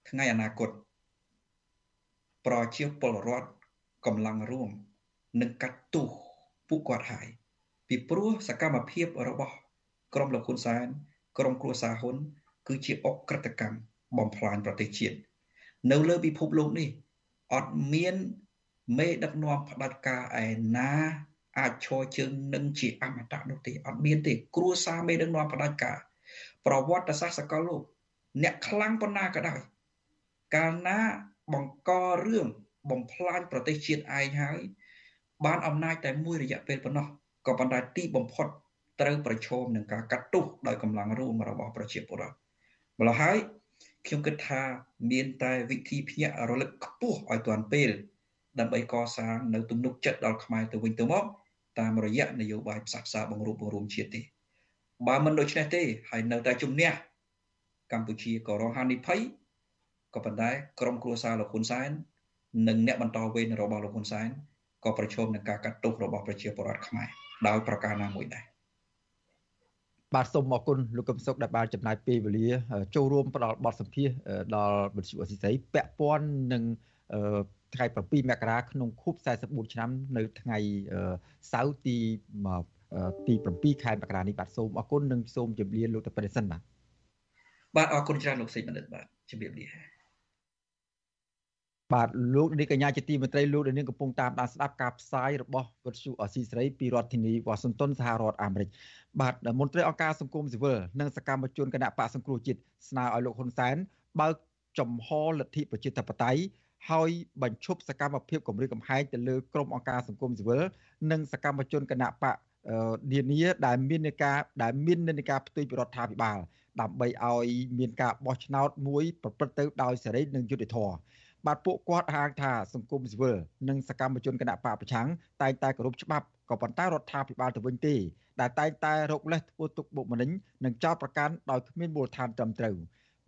ថ្ងៃអនាគតប្រជាពលរដ្ឋកម្លាំងរួមនឹងកាត់ទោសពួកគាត់ហើយពីព្រោះសកម្មភាពរបស់ក្រុមលោកហ៊ុនសែន ក្រុមគ្រួសារហ៊ុន គឺជាអក្រិតកម្មបំផ្លាញប្រទេសជាតិនៅលើពិភពលោកនេះអត់មានមេដឹកនាំផ្ដាច់ការឯណាអាចឈរជើងនឹងជាអមតៈនោះទេអត់មានទេគ្រួសារមេដឹកនាំផ្ដាច់ការប្រវត្តិសាស្ត្រសកលលោកអ្នកខ្លាំងប៉ុណ្ណាក៏ដោយកាលណាបង្ករឿងបំផ្លាញប្រទេសជាតិឯងហើយ បានអំណាចតែមួយរយៈពេលប៉ុណ្ណោះក៏ប៉ុន្តែទីបំផុត ត្រូវប្រឈមនឹងការកាត់ទោសដោយកម្លាំងរួមរបស់ប្រជាពលរដ្ឋម្ល៉េះហើយខ្ញុំគិតថាមានតែវិធីភ្ញាក់រលឹកខ្ពស់ឲ្យទាន់ពេល ដើម្បីកសាងនៅទំនុកចិត្តដល់ខ្មែរទៅវិញទៅមកតាមរយៈនយោបាយផ្សះផ្សាបង្រួបបង្រួមជាតិទេបើមិនដូច្នេះទេហើយនៅតែជំនះកម្ពុជាក៏រងហានិភ័យក៏ប៉ុន្តែក្រមគ្រួសារលោកហ៊ុនសែននិងអ្នកបន្តវេនរបស់លោកហ៊ុនសែនក៏ប្រឈមនឹងការកាត់ទោសរបស់ប្រជាពលរដ្ឋខ្មែរដោយប្រការណាមួយដែរ បាទសូមអរគុណលោកកឹមសុខដែលបានចំណាយពេលវេលា ចូលរួមផ្ដល់បទសម្ភាសដល់វិទ្យុអស៊ីសេរីពាក់ព័ន្ធនឹងថ្ងៃ7មករាក្នុងខួប44ឆ្នាំនៅថ្ងៃសៅរ៍ទីទី7ខែមករានេះបាទសូមអរគុណនិងសូមជម្រាបលោកទៅប្រសិនបាទបាទអរគុណច្រើនលោកសេចបណ្ឌិតបាទជម្រាបលា បាទលោកនាងកញ្ញាជាទីមេត្រីលោកនាងកំពុងតាមដានស្ដាប់ការផ្សាយរបស់វិទ្យុអស៊ីសេរីពីរដ្ឋធានីវ៉ាស៊ីនតោនសហរដ្ឋអាមេរិកបាទមន្ត្រីអង្គការសង្គមស៊ីវិលនិងសកម្មជនគណៈបកសង្គ្រោះជាតិស្នើឲ្យលោកហ៊ុនសែនបើកចំហលទ្ធិប្រជាធិបតេយ្យហើយបញ្ឈប់សកម្មភាពគម្រាមកំហែងទៅលើក្រុមអង្គការសង្គមស៊ីវិលនិងសកម្មជនគណៈបកនានាដែលមាននៃការដែលមាននិន្នាការផ្ទុយពីរដ្ឋាភិបាលដើម្បីឲ្យមានការបោះឆ្នោតមួយប្រព្រឹត្តទៅដោយសេរីនិងយុត្តិធម៌ បាទពួកគាត់ហាងថាសង្គមស៊ីវិលនិងសកម្មជនគណៈបកប្រឆាំងតែងតែគោរពច្បាប់ក៏ប៉ុន្តែរដ្ឋាភិបាលទៅវិញទេដែលតែងតែរកលេសធ្វើទុកបុកម្នេញនិងចោទប្រកាន់ដោយគ្មានមូលដ្ឋានត្រឹមត្រូវ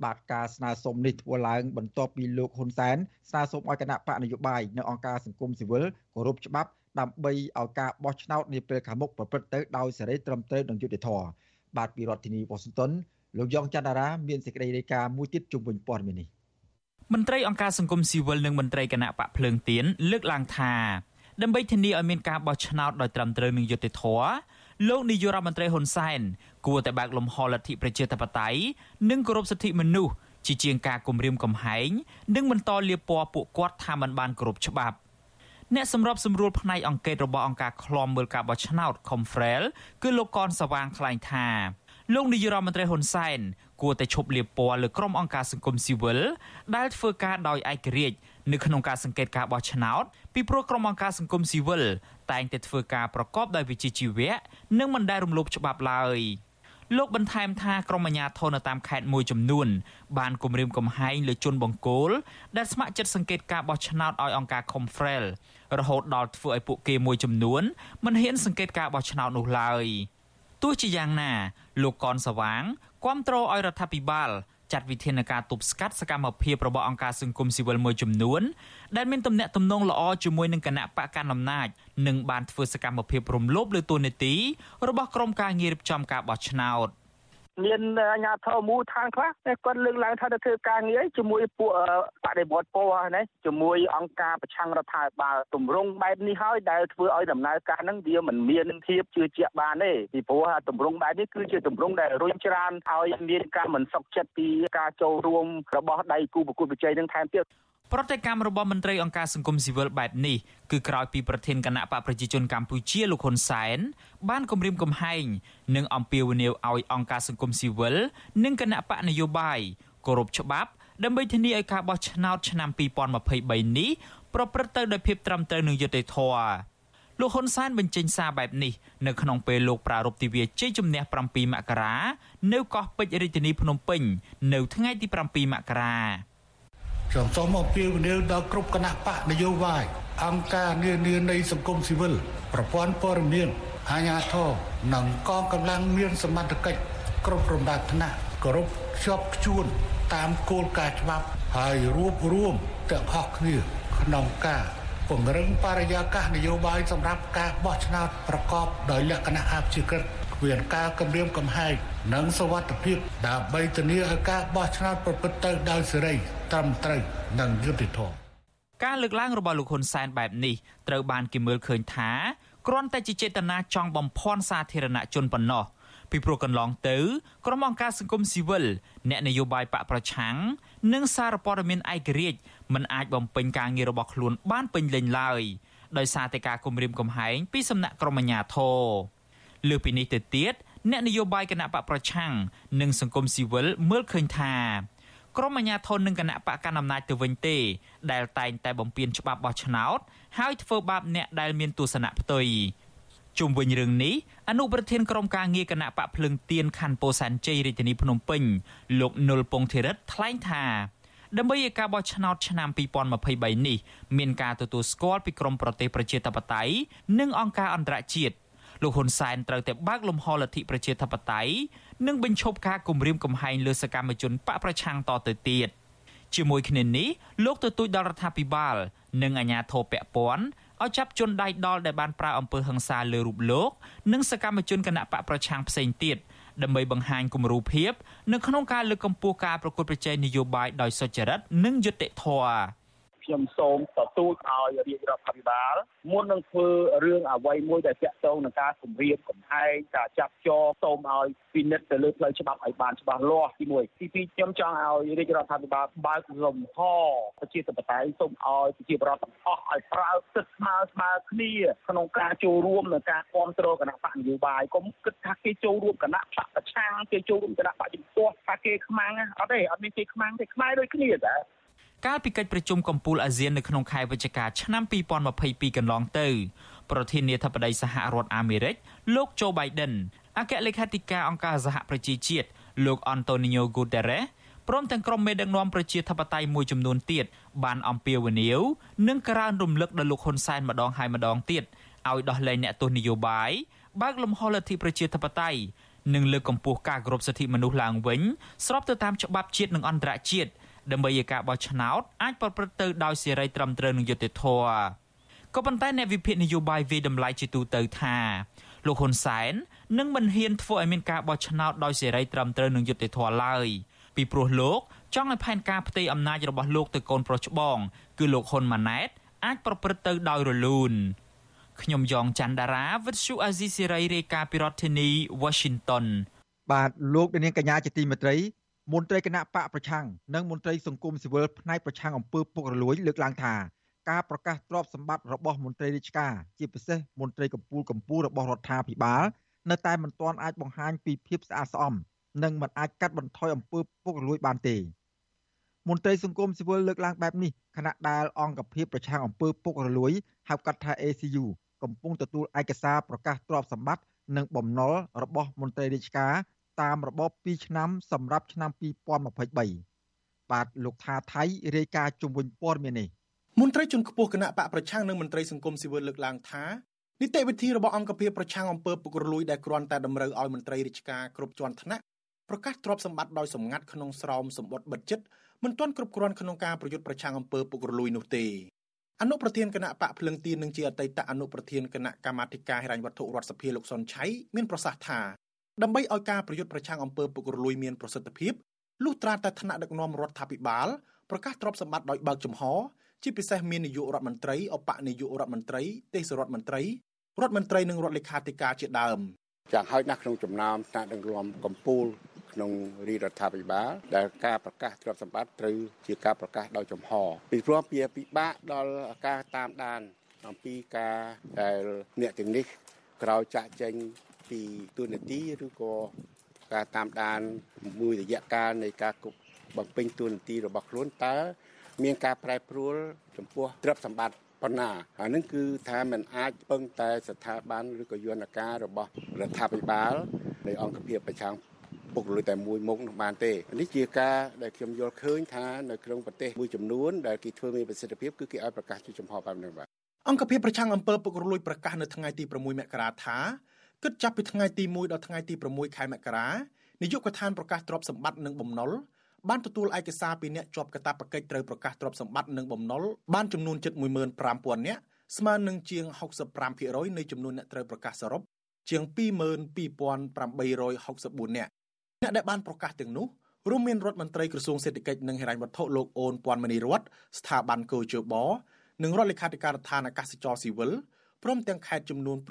បាទការស្នើសុំនេះធ្វើឡើងបន្ទាប់ពីលោកហ៊ុនសែនស្នើសុំឲ្យគណៈបកនយោបាយនៅអង្គការសង្គមស៊ីវិលគោរពច្បាប់ដើម្បីឲ្យការបោះឆ្នោតនាពេលខាងមុខប្រព្រឹត្តទៅដោយសេរីត្រឹមត្រូវនិងយុត្តិធម៌បាទពីរដ្ឋធានីវ៉ាស៊ីនតោនលោកយ៉ងច័ន្ទរាមានសេចក្តីរាយការណ៍មួយទៀតជុំវិញព័ត៌មាននេះ មន្ត្រីអង្គការសង្គមស៊ីវិលនិងមន្ត្រីគណៈបកភ្លើងទៀនលើកឡើងថាដើម្បីធានាឲ្យមានការបោះឆ្នោតដោយត្រឹមត្រូវនិងយុត្តិធម៌លោកនាយករដ្ឋមន្ត្រីហ៊ុនសែនគួរតែបើកលំហលទ្ធិប្រជាធិបតេយ្យនិងគោរពសិទ្ធិមនុស្សជាជាងការគំរាមកំហែងនិងបន្តលៀបពណ៌ពួកគាត់ថាមិនបានគោរពច្បាប់អ្នកសម្របសម្រួលផ្នែកអង្គការរបស់អង្គការឃ្លាំមើលការបោះឆ្នោត Confrel គឺលោកកនសវាងថ្លែងថាលោកនាយរដ្ឋមន្ត្រីហ៊ុនសែន គួរតែឈប់លាបពណ៌លើក្រុមអង្គការសង្គមស៊ីវិលដែលធ្វើការដោយឯករាជ្យនៅក្នុងការសង្កេតការបោះឆ្នោតពីព្រោះក្រុមអង្គការសង្គមស៊ីវិលតែងតែធ្វើការប្រកបដោយវិជ្ជាជីវៈនិងមិនដែលរំលោភច្បាប់ឡើយលោកបន្ថែមថាក្រុមអាជ្ញាធរនៅតាមខេត្តមួយចំនួន បានគម្រាមកំហែងលើជនបង្គោលដែលស្ម័គ្រចិត្តសង្កេតការបោះឆ្នោតឲ្យអង្គការ Confrel រហូតដល់ធ្វើឲ្យពួកគេមួយចំនួនមិនហ៊ានសង្កេតការបោះឆ្នោតនោះឡើយទោះជាយ៉ាងណា លោកកនសវាងគាំទ្រឲ្យរដ្ឋាភិបាលចាត់វិធានការទប់ស្កាត់សកម្មភាពរបស់អង្គការសង្គមស៊ីវិលមួយចំនួនដែលមានទំនាក់ទំនងល្អជាមួយនឹងគណៈបកកណ្ដាលអំណាចនិងបានធ្វើសកម្មភាពរំលោភលើទូនីតិរបស់ក្រុមការងាររៀបចំការបោះឆ្នោត។ មានអាជ្ញាធរមូលដ្ឋានខ្លះគាត់លើកឡើងថាទៅធ្វើការងារជាមួយពួកបដិវត្តពណ៌ណាជាមួយអង្គការប្រឆាំងរដ្ឋាភិបាលទម្រង់បែបនេះហើយដែលធ្វើឲ្យដំណើរការហ្នឹងវាមិនមានភាពជឿជាក់បានទេពីព្រោះទម្រង់បែបនេះគឺជាទម្រង់ដែលរុញច្រានឲ្យមានការមិនសុខចិត្តពីការចូលរួមរបស់ដៃគូប្រកួតប្រជែងនឹងថែមទៀត ប្រតិកម្មរបស់មន្ត្រីអង្គការសង្គមស៊ីវិលបែបនេះគឺក្រោយពីប្រធានគណៈបកប្រជាជនកម្ពុជាលោកហ៊ុនសែនបានគម្រាមកំហែងនិងអំពាវនាវឲ្យអង្គការសង្គមស៊ីវិលនិងគណៈបកនយោបាយគោរពច្បាប់ដើម្បីធានាឲ្យការបោះឆ្នោតឆ្នាំ2023នេះប្រព្រឹត្តទៅដោយភាពត្រឹមត្រូវនិងយុត្តិធម៌លោកហ៊ុនសែនបញ្ចេញសារបែបនេះនៅក្នុងពេលលោកប្រារព្ធទិវាជ័យជំនះ7មករានៅកោះពេជ្ររាជធានីភ្នំពេញនៅថ្ងៃទី7មករា ខ្ញុំសូមអំពាវនាវដល់គ្រប់គណៈបកនយោបាយអង្គការនានានៃសង្គមស៊ីវិលប្រព័ន្ធព័ត៌មានអាជ្ញាធរនិងកងកម្លាំងមានសមត្ថកិច្ចគ្រប់រំដាប់ថ្នាក់គោរពខ្ជាប់ខ្ជួនតាមគោលការណ៍ច្បាប់ហើយរួបរวมទាំងអស់គ្នាក្នុងការពង្រឹងបរិយាកាសនយោបាយសម្រាប់ការបោះឆ្នោតប្រកបដោយលក្ខណៈអព្យាក្រឹតគ្មានការគំរាមកំហែងនិងសវត្ថិភាពដើម្បីធានាឲ្យការបោះឆ្នោតប្រព្រឹត្តទៅដោយសេរី ត្រឹមត្រូវនិងយុត្តិធម៌ការលើកឡើងរបស់លោកហ៊ុនសែនបែបនេះត្រូវបានគេមើលឃើញថាគ្រាន់តែជាចេតនាចង់បំភាន់សាធារណជនប៉ុណ្ណោះពីព្រោះកន្លងទៅក្រុមអង្គការសង្គមស៊ីវិលអ្នកនយោបាយបកប្រឆាំងនិងសារព័ត៌មានឯករាជ្យមិនអាចបំពេញការងាររបស់ខ្លួនបានពេញលេញឡើយដោយសារតែការគំរាមកំហែងពីសំណាក់ក្រុមអាជ្ញាធរលើពីនេះទៅទៀតអ្នកនយោបាយគណៈបកប្រឆាំងនិងសង្គមស៊ីវិលមើលឃើញថា ក្រមអាជ្ញាធរនិងគណៈបកកណ្ដាលអំណាចទៅវិញទេ ដែលតែងតែបំពានច្បាប់បោះឆ្នោត ហើយធ្វើបាបអ្នកដែលមានទស្សនៈផ្ទុយជុំវិញរឿងនេះអនុប្រធានក្រុមការងារគណៈបកភ្លឹងទៀនខណ្ឌពោធិ៍សែនជ័យរាជធានីភ្នំពេញលោកនុលពងធីរិតថ្លែងថាដើម្បីឲ្យការបោះឆ្នោតឆ្នាំ2023នេះមានការទទួលស្គាល់ពីក្រមប្រទេសប្រជាធិបតេយ្យនិងអង្គការអន្តរជាតិលោកហ៊ុនសែនត្រូវតែបើកលំហលទ្ធិប្រជាធិបតេយ្យ និងបញ្ឈប់ការគំរាមកំហែងលើសកម្មជនបកប្រឆាំងតទៅទៀតជាមួយគ្នានេះលោកទទូចដល់រដ្ឋាភិបាល និងអាជ្ញាធរពាក់ព័ន្ធឲ្យចាប់ជនដៃដល់ដែលបានប្រើអំពើហិង្សាលើរូបលោក និងសកម្មជនគណៈបកប្រឆាំងផ្សេងទៀតដើម្បីបង្ហាញគំរូភាព នៅក្នុងការលើកកម្ពស់ការប្រកួតប្រជែងនយោបាយដោយសុចរិត និងយុត្តិធម៌ ខ្ញុំសូមទទូចឲ្យរាជរដ្ឋាភិបាលមុននឹងធ្វើរឿងអ្វីមួយដែលតាក់ទងនឹងការគម្រាមកំហែងការចាប់ចងសូមឲ្យពិនិត្យទៅលើផ្លូវច្បាប់ឲ្យបានច្បាស់លាស់ទី1ទី2ខ្ញុំចង់ឲ្យរាជរដ្ឋាភិបាលបើកលំហប្រជាធិបតេយ្យសូមឲ្យប្រជាពលរដ្ឋទាំងអស់ឲ្យប្រើសិទ្ធិស្មើស្មើគ្នាក្នុងការចូលរួមនៅការគ្រប់គ្រងគណៈបកនយោបាយកុំគិតថាគេចូលរួមគណៈបកប្រឆាំងគេចូលរួមគណៈបកជំទាស់ថាគេខ្មាំងអត់ទេអត់មានគេខ្មាំងទេខ្មែរដូចគ្នាតែ កាលពីកិច្ចប្រជុំកំពូលអាស៊ាននៅក្នុងខែវិច្ឆិកាឆ្នាំ2022កន្លងទៅប្រធានាធិបតីសហរដ្ឋអាមេរិកលោកโจ Biden អគ្គលេខាធិការអង្គការសហប្រជាជាតិលោក Antonio Guterres ព្រមទាំងក្រុមមេដឹកនាំប្រជាធិបតេយ្យមួយចំនួនទៀតបានអំពាវនាវនិងក្រើនរំលឹកដល់លោកហ៊ុនសែនម្ដងហើយម្ដងទៀតឲ្យដោះលែងអ្នកទោសនយោបាយបើកលំហលទ្ធិប្រជាធិបតេយ្យនិងលើកកម្ពស់ការគោរពសិទ្ធិមនុស្សឡើងវិញស្របទៅតាមច្បាប់ជាតិនិងអន្តរជាតិ ដើម្បីឲ្យការបោះឆ្នោតអាចប្រព្រឹត្តទៅដោយសេរីត្រឹមត្រូវនិងយុត្តិធម៌ក៏ប៉ុន្តែអ្នកវិភាគនយោបាយវិតម្លៃជាទូទៅថាលោកហ៊ុនសែននឹងមិនហ៊ានធ្វើឲ្យមានការបោះឆ្នោតដោយសេរីត្រឹមត្រូវនិងយុត្តិធម៌ឡើយពីព្រោះលោកចង់ឲ្យផែនការផ្ទៃអំណាចរបស់លោកទៅកូនប្រុសច្បងគឺលោកហ៊ុនម៉ាណែតអាចប្រព្រឹត្តទៅដោយរលូនខ្ញុំយ៉ងច័ន្ទដារាវិទ្យុអាស៊ីសេរីរាយការណ៍ពីរដ្ឋធានី Washington បាទលោកនាងកញ្ញាជាទីមេត្រី មន្ត្រីគណៈបកប្រឆាំងនិងមន្ត្រីសង្គមស៊ីវិលផ្នែកប្រឆាំងអំពើពុករលួយលើកឡើងថាការប្រកាសទ្រព្យសម្បត្តិរបស់មន្ត្រីរាជការជាពិសេសមន្ត្រីកម្ពុជាកម្ពុជារបស់រដ្ឋាភិបាលនៅតែមិនទាន់អាចបង្ហាញពីភាពស្អាតស្អំនិងមិនអាចកាត់បន្ថយអំពើពុករលួយបានទេមន្ត្រីសង្គមស៊ីវិលលើកឡើងបែបនេះខណៈដែលអង្គភាពប្រឆាំងអំពើពុករលួយហៅកាត់ថា ACU កំពុងទទួលឯកសារប្រកាសទ្រព្យសម្បត្តិនិងបំណុលរបស់មន្ត្រីរាជការ តាមរបប2ឆ្នាំសម្រាប់ឆ្នាំ2023បាទលោកថាថៃរាយការណ៍ជំវិញព័ត៌មាននេះមន្ត្រីជាន់ខ្ពស់គណៈបកប្រឆាំងនិងមន្ត្រីសង្គមស៊ីវិលលើកឡើងថានីតិវិធីរបស់អង្គភាពប្រឆាំងអំពើពុករលួយដែលគ្រាន់តែតម្រូវឲ្យមន្ត្រីរាជការគ្រប់ជាន់ថ្នាក់ប្រកាសទ្រព្យសម្បត្តិដោយសម្ងាត់ក្នុងស្រោមសម្បត្តិបិទចិត្តមិនទាន់គ្រប់គ្រាន់ក្នុងការប្រយុទ្ធប្រឆាំងអំពើពុករលួយនោះទេអនុប្រធានគណៈបកភ្លឹងទៀននិងជាអតីតអនុប្រធានគណៈកម្មាធិការហិរញ្ញវត្ថុរដ្ឋសភាលោកសុនឆៃមានប្រសាសន៍ថា ដើម្បីឲ្យការប្រយុទ្ធប្រឆាំងអំពើពុករលួយមានប្រសិទ្ធភាពលុះត្រាតែថ្នាក់ដឹកនាំរដ្ឋាភិបាលប្រកាសទ្រព្យសម្បត្តិដោយបើកចំហជាពិសេសមាននាយករដ្ឋមន្ត្រីអបនាយករដ្ឋមន្ត្រីទេសរដ្ឋមន្ត្រីរដ្ឋមន្ត្រីនិងរដ្ឋលេខាធិការជាដើមយ៉ាងហើយណាស់ក្នុងចំណោមថ្នាក់ដឹកនាំកម្ពុជាក្នុងរាជរដ្ឋាភិបាលដែលការប្រកាសទ្រព្យសម្បត្តិត្រូវជាការប្រកាសដោយចំហពីព្រោះវាពិបាកដល់ការតាមដានអំពីការដែលអ្នកទាំងនេះក្រោយចាក់ចេញ ពីទូនាទីឬក៏ការតាមដានមួយរយៈកាលនៃការគប់បំពេញទូនាទីរបស់ខ្លួនតើមានការប្រែប្រួលចំពោះទ្រព្យសម្បត្តិប៉ុណ្ណាអានឹងគឺថាมันអាចពឹងតែស្ថាប័នឬក៏យន្តការរបស់រដ្ឋាភិបាលនៃអង្គភាពប្រឆាំងពុករលួយតែមួយមុខនោះបានទេនេះជាការដែលខ្ញុំយល់ឃើញថានៅក្នុងប្រទេសមួយចំនួនដែលគេធ្វើមានប្រសិទ្ធភាពគឺគេឲ្យប្រកាសជាចំហបែបនេះបាទអង្គភាពប្រឆាំងអំពើពុករលួយប្រកាសនៅថ្ងៃទី6មករាថា គិតចាប់ពីថ្ងៃទី1ដល់ថ្ងៃទី6ខែមករានាយកដ្ឋានប្រកាសទ្រព្យសម្បត្តិនិងបំណុលបានទទួលឯកសារពីអ្នកជាប់កាតព្វកិច្ចត្រូវប្រកាសទ្រព្យសម្បត្តិនិងបំណុលបានចំនួនជិត15000នាក់ស្មើនឹងជាង65%នៃចំនួនអ្នកត្រូវប្រកាសសរុបជាង22864នាក់អ្នកដែលបានប្រកាសទាំងនោះរួមមានរដ្ឋមន្ត្រីក្រសួងសេដ្ឋកិច្ចនិងហិរញ្ញវត្ថុលោកអូនពាន់មនីរតស្ថាប័នកោជបនិងរដ្ឋលេខាធិការដ្ឋានអាកាសចរស៊ីវិលព្រមទាំងខេត្តចំនួន9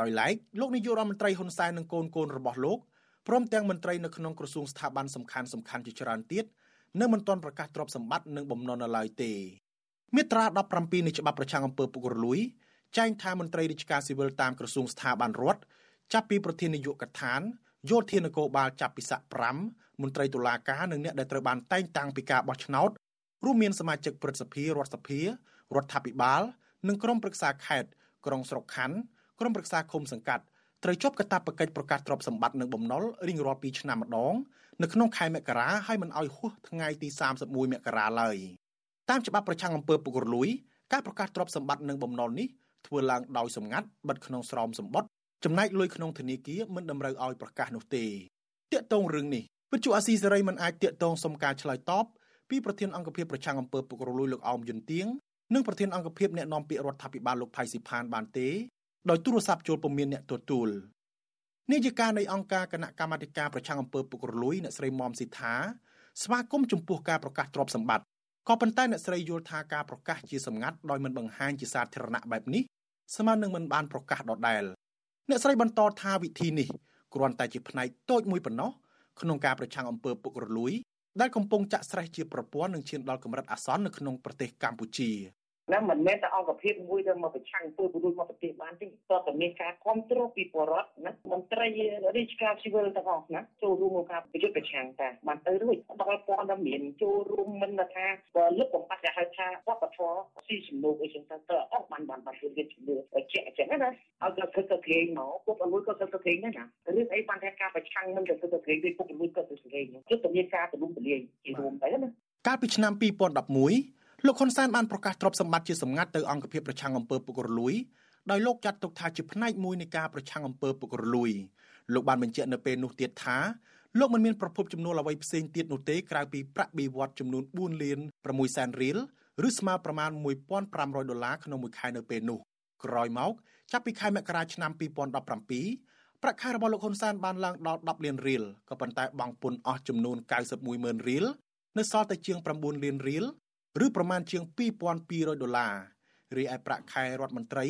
ដោយឡែកលោកនាយករដ្ឋមន្ត្រីហ៊ុនសែននិងកូនកូនរបស់លោកព្រមទាំងមន្ត្រីនៅក្នុងក្រសួងស្ថាប័នសំខាន់សំខាន់ជាច្រើនទៀតនៅមិនទាន់ប្រកាសទ្រព្យសម្បត្តិនិងបំណុលនៅឡើយទេមាត្រា17នៃច្បាប់ប្រឆាំងអំពើពុករលួយចែងថាមន្ត្រីរាជការស៊ីវិលតាមក្រសួងស្ថាប័នរដ្ឋចាប់ពីប្រធាននាយកដ្ឋានយោធានគរបាលចាប់ពីស័ក5មន្ត្រីតុលាការនិងអ្នកដែលត្រូវបានតែងតាំងពីការបោះឆ្នោតរួមមានសមាជិកព្រឹទ្ធសភារដ្ឋសភារដ្ឋាភិបាល និងក្រុមប្រឹក្សាខេត្តក្រុងស្រុកខណ្ឌ ក្រុមប្រឹក្សាឃុំសង្កាត់ត្រូវជាប់កាតព្វកិច្ចប្រកាសទ្រព្យសម្បត្តិនិងបំណុលរៀងរាល់2ឆ្នាំម្ដងនៅក្នុងខែមករាហើយមិនអោយហួសថ្ងៃទី31មករាឡើយតាមច្បាប់ប្រឆាំងអំពើពុករលួយការប្រកាសទ្រព្យសម្បត្តិនិងបំណុលនេះធ្វើឡើងដោយសម្ងាត់បិទក្នុងស្រោមសម្បត្តិចំណែកលុយក្នុងធនាគារមិនតម្រូវឲ្យប្រកាសនោះទេតាកតងរឿងនេះវិទ្យុអាស៊ីសេរីមិនអាចតាកតងសុំការឆ្លើយតបពីប្រធានអង្គភិបប្រឆាំងអំពើពុករលួយលោកអោមយុនទៀងនិងប្រធានអង្គភិបអ្នកណែនាំពាក្យរដ្ឋាភិបាលលោកផៃស៊ីផានបានទេ ដោយទូរស័ព្ទចូលពុំមានអ្នកទទួលនាយិកានៃអង្គការគណៈកម្មាធិការប្រឆាំងអំពើពុករលួយអ្នកស្រីមុំស៊ីថាស្វាគមន៍ចំពោះការប្រកាសទ្រព្យសម្បត្តិក៏ប៉ុន្តែអ្នកស្រីយល់ថាការប្រកាសជាសម្ងាត់ដោយមិនបង្ហាញជាសាធារណៈបែបនេះស្មើនឹងមិនបានប្រកាសដដែលអ្នកស្រីបន្តថាវិធីនេះគ្រាន់តែជាផ្នែកតូចមួយប៉ុណ្ណោះក្នុងការប្រឆាំងអំពើពុករលួយដែលកំពុងចាក់ស្រេះជាប្រព័ន្ធនឹងឈានដល់កម្រិតអាសន្ននៅក្នុងប្រទេសកម្ពុជា ណាមិនមែនតែអង្គភាពមួយទៅមកប្រឆាំងធ្វើពុរុយមកប្រទេសបានទេតើតែមានការគ្រប់គ្រងពីបរដ្ឋណាមន្ត្រីរាជការស៊ីវិលទាំងអស់ណាចូលរួមក្នុងការប្រយុទ្ធប្រឆាំងតាបានទៅរួចដល់ព័ត៌មានចូលរួមមិនថាបើលឹកបំផាត់គេហៅថាវប្បធម៌ស៊ីសំណូកអីចឹងទៅតើអស់បានបានបានជួយជំនឿជាក់ចឹងណាឲ្យគាត់ធ្វើទៅគេមកពុកអលួយក៏ធ្វើទៅគេដែរណារឿងអីបានថាការប្រឆាំងមិនទៅធ្វើទៅគេទេពុកអលួយក៏ធ្វើទៅគេយុទ្ធនាការទំនុំទលាយជារួមទៅណាកាលពីឆ្នាំ2011 លោកហ៊ុនសែនបានប្រកាសទ្រព្យសម្បត្តិជាសម្ងាត់ទៅអង្គភាពប្រឆាំងអំពើពុករលួយដោយលោកចាត់ទុកថាជាផ្នែកមួយនៃការប្រឆាំងអំពើពុករលួយលោកបានបញ្ជាក់នៅពេលនោះទៀតថាលោកមិនមានប្រភពចំនួនអ្វីផ្សេងទៀតនោះទេក្រៅពីប្រាក់បៀវត្សចំនួន4លាន6សែនរៀលឬស្មើប្រមាណ1500ដុល្លារក្នុងមួយខែនៅពេលនោះក្រោយមកចាប់ពីខែមករាឆ្នាំ2017ប្រាក់ខែរបស់លោកហ៊ុនសែនបានឡើងដល់10លានរៀលក៏ប៉ុន្តែបង់ពន្ធអស់ចំនួន91ម៉ឺនរៀលនៅសល់តែជាង9លានរៀល ឬប្រមាណជាង2200ដុល្លាររីឯប្រាក់ខែរដ្ឋមន្ត្រី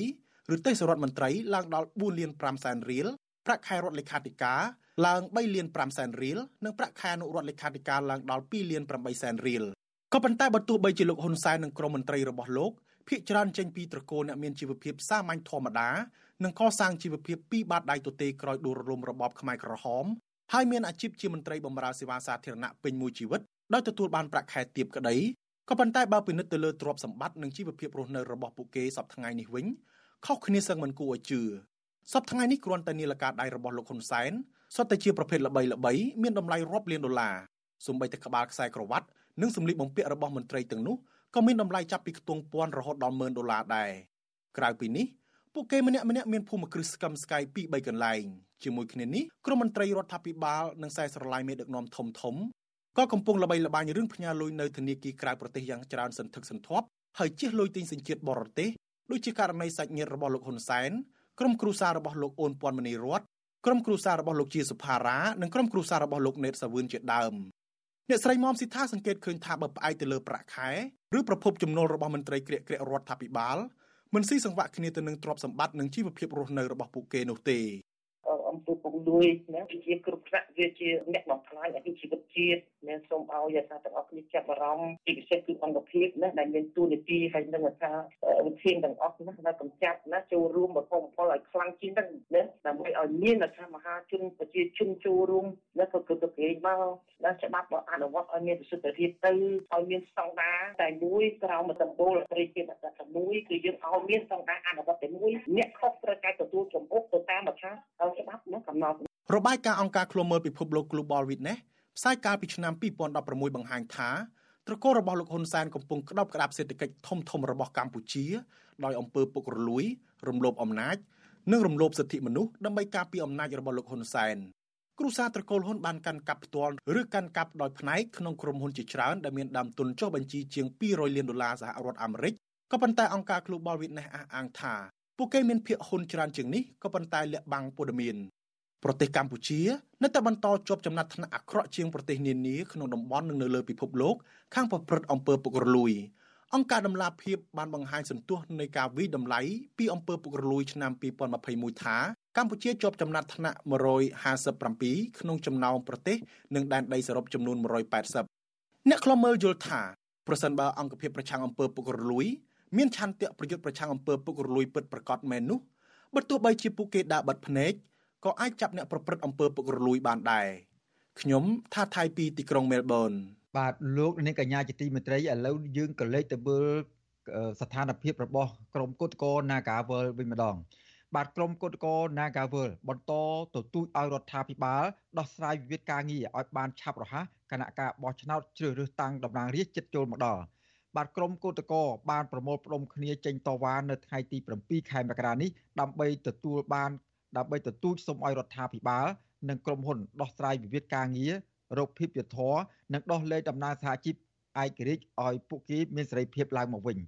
ឬទេសរដ្ឋមន្ត្រីឡើងដល់4លាន5សែនរៀលប្រាក់ខែរដ្ឋលេខាធិការឡើង3លាន5សែនរៀលនិងប្រាក់ខែអនុរដ្ឋលេខាធិការឡើងដល់2លាន8សែនរៀលក៏ប៉ុន្តែបើទោះបីជាលោកហ៊ុនសែននិងក្រុមមន្ត្រីរបស់លោកភាគច្រើនចេញពីត្រកូលអ្នកមានជីវភាពសាមញ្ញធម្មតានិងកសាងជីវភាពពីបាតដៃទទេក្រោយដួលរលំរបបខ្មែរក្រហមហើយមានអាជីពជាមន្ត្រីបម្រើសេវាសាធារណៈពេញមួយជីវិតដោយទទួលបានប្រាក់ខែទាបក្តី ក៏ប៉ុន្តែបើពិនិត្យទៅលើទ្រព្យសម្បត្តិនិងជីវភាពរស់នៅរបស់ពួកគេសពថ្ងៃនេះវិញខុសគ្នាសឹងមិនគួរឲ្យជឿសពថ្ងៃនេះគ្រាន់តែនីលការដៃរបស់លោកហ៊ុនសែនសុទ្ធតែជាប្រភេទល្បីល្បីមានតម្លៃរាប់លានដុល្លារសូម្បីតែក្បាលខ្សែក្រវ៉ាត់និងសម្លៀកបំពាក់របស់មន្ត្រីទាំងនោះក៏មានតម្លៃចាប់ពីខ្ទង់ពាន់រហូតដល់ម៉ឺនដុល្លារដែរក្រៅពីនេះពួកគេម្នាក់ម្នាក់មានភូមិគ្រឹះស្កឹមស្កៃពី3កន្លែងជាមួយគ្នានេះក្រុមមន្ត្រីរដ្ឋាភិបាលនិងខ្សែស្រឡាយមេដឹកនាំធំធំ ក៏កំពុងល្បីល្បាញរឿងផ្ញើលុយនៅធនាគារក្រៅប្រទេសយ៉ាងច្រើនសន្ធឹកសន្ធាប់ហើយជិះលុយទិញសញ្ជាតិបរទេសដូចជាករណីសាច់ញាតិរបស់លោកហ៊ុនសែនក្រុមគ្រួសាររបស់លោកអូនពាន់មនីរតក្រុមគ្រួសាររបស់លោកជាសុផារ៉ានិងក្រុមគ្រួសាររបស់លោកណេតសាវឿនជាដើមអ្នកស្រីមុំស៊ីថាសង្កេតឃើញថាបើផ្អែកទៅលើប្រាក់ខែឬប្រភពចំណូលរបស់មន្ត្រីក្រាកក្រាករដ្ឋាភិបាលមិនស៊ីសង្វាក់គ្នាទៅនឹងទ្រព្យសម្បត្តិនិងជីវភាពរស់នៅរបស់ពួកគេនោះទេ អំពើពុករលួយណាវាជាគ្រប់ថ្នាក់វាជាអ្នកបំផ្លាញអាយុជីវិតជាតិមានសូមឲ្យអាសាទាំងអស់គ្នាចាប់អារម្មណ៍ពីពិសេសគឺអង្គភាពណាដែលមានទូនីតិហើយនឹងថាវិធានទាំងអស់ណាដែលកម្ចាត់ណាចូលរួមបំផុសបំផុលឲ្យខ្លាំងជាងហ្នឹងណាដើម្បីឲ្យមានថាមហាជនប្រជាជនចូលរួមណាក៏គឺទៅគេមកណាច្បាប់អនុវត្តឲ្យមានប្រសិទ្ធភាពទៅឲ្យមានស្តង់ដារតែមួយក្រោមដំបូលត្រីជាតែមួយគឺយើងឲ្យមានស្តង់ដារអនុវត្តតែមួយអ្នកខុសត្រូវតែទទួលចំអុកទៅតាមថាច្បាប់ណាកំណត់របាយការណ៍អង្គការឃ្លាំមើលពិភពលោក Global Witness ផ្សាយកាលពីឆ្នាំ2016បង្ហាញថាត្រកូលរបស់លោកហ៊ុនសែនកំពុងក្តាប់ក្តាប់សេដ្ឋកិច្ចធំធំរបស់កម្ពុជាដោយអំពើពុករលួយ រំលោភអំណាច និងរំលោភសិទ្ធិមនុស្សដើម្បីការពារអំណាចរបស់លោកហ៊ុនសែនគ្រួសារត្រកូលហ៊ុនបានកាន់កាប់ផ្ទាល់ឬកាន់កាប់ដោយផ្នែកក្នុងក្រុមហ៊ុនជាច្រើនដែលមានដើមទុនចុះបញ្ជីជាង200លានដុល្លារសហរដ្ឋអាមេរិកក៏ប៉ុន្តែអង្គការ Global Witness អះអាងថា ពួកគេមានភាគហ៊ុនច្រើនជាងនេះក៏ប៉ុន្តែលាក់បាំងព័ត៌មានប្រទេសកម្ពុជានៅតែបន្តជាប់ចំណាត់ថ្នាក់អាក្រក់ជាងប្រទេសនានាក្នុងតំបន់និងនៅលើពិភពលោកខាងប្រព្រឹត្តអំពើពុករលួយអង្គការដំឡាភិបបានបង្ហាញសន្ទុះនៃការវិតម្លៃពីអំពើពុករលួយឆ្នាំ2021ថាកម្ពុជាជាប់ចំណាត់ថ្នាក់157ក្នុងចំណោមប្រទេសនិងដែនដីសរុបចំនួន180អ្នកខ្លំមើលយល់ថាប្រសិនបើអង្គភាពប្រឆាំងអំពើពុករលួយ មានឆន្ទៈប្រយុទ្ធប្រឆាំងអំពើពុករលួយពិតប្រាកដមែននោះបើទោះបីជាពួកគេដើរបិទភ្នែកក៏អាចចាប់អ្នកប្រព្រឹត្តអំពើពុករលួយបានដែរខ្ញុំថាថៃពីទីក្រុងមែលប៊នបាទលោកនាងកញ្ញាជាទីមេត្រីឥឡូវយើងក៏លេចទៅមើលស្ថានភាពរបស់ក្រមគុតកោ Nagawal វិញម្ដង បាទក្រមគុតកោ Nagawal បន្តទទូចឲ្យរដ្ឋាភិបាលដោះស្រាយវិវាទការងារឲ្យបានឆាប់រហ័សគណៈការបោះឆ្នោតជ្រើសរើសតាំងតំណាងរាស្ត្រចិត្តចូលមកដល់ បាទក្រមគឧតកោបានប្រមូលផ្ដុំគ្នាចេញតវ៉ានៅថ្ងៃទី7ខែមករានេះដើម្បីទទួលបានដើម្បីទទូចសូមឲ្យរដ្ឋាភិបាលនិងក្រុមហ៊ុនដោះស្រាយវិវាទការងាររោគភាពយុធរនិងដោះលែងដំណើរសហជីពឯករាជ្យឲ្យពួកគេមានសេរីភាពឡើងមកវិញ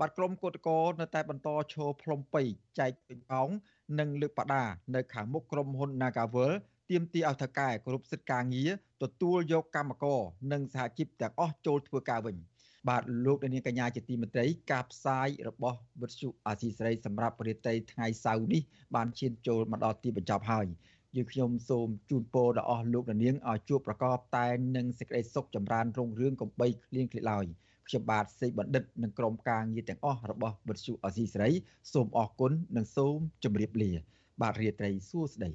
បាទក្រុមកោតកោនៅតែបន្តឈរផ្លុំពៃចែកពេញប៉ោងនិងលើកបដានៅខាងមុខក្រុមហ៊ុន Nagavel ទាមទារឲ្យថៅកែគ្រប់សិទ្ធិការងារទទួលយកកម្មករនិងសហជីពទាំងអស់ចូលធ្វើការវិញ។ បាទលោកនាងកញ្ញាជាទីមេត្រី ការផ្សាយរបស់វិទ្យុអាស៊ីសេរីសម្រាប់ប្រតិទិថ្ងៃសៅរ៍នេះបានឈានចូលមកដល់ទីបញ្ចប់ហើយយើងខ្ញុំសូមជូនពរដល់អស់លោកនាងឲ្យជួបប្រកបតែនឹងសេចក្តីសុខចម្រើនរុងរឿងកំបីគ្លៀងគ្លេឡើយខ្ញុំបាទសេកបណ្ឌិតនិងក្រុមការងារទាំងអស់របស់វិទ្យុអាស៊ីសេរីសូមអរគុណនិងសូមជម្រាបលា បាទរាត្រីសួស្តី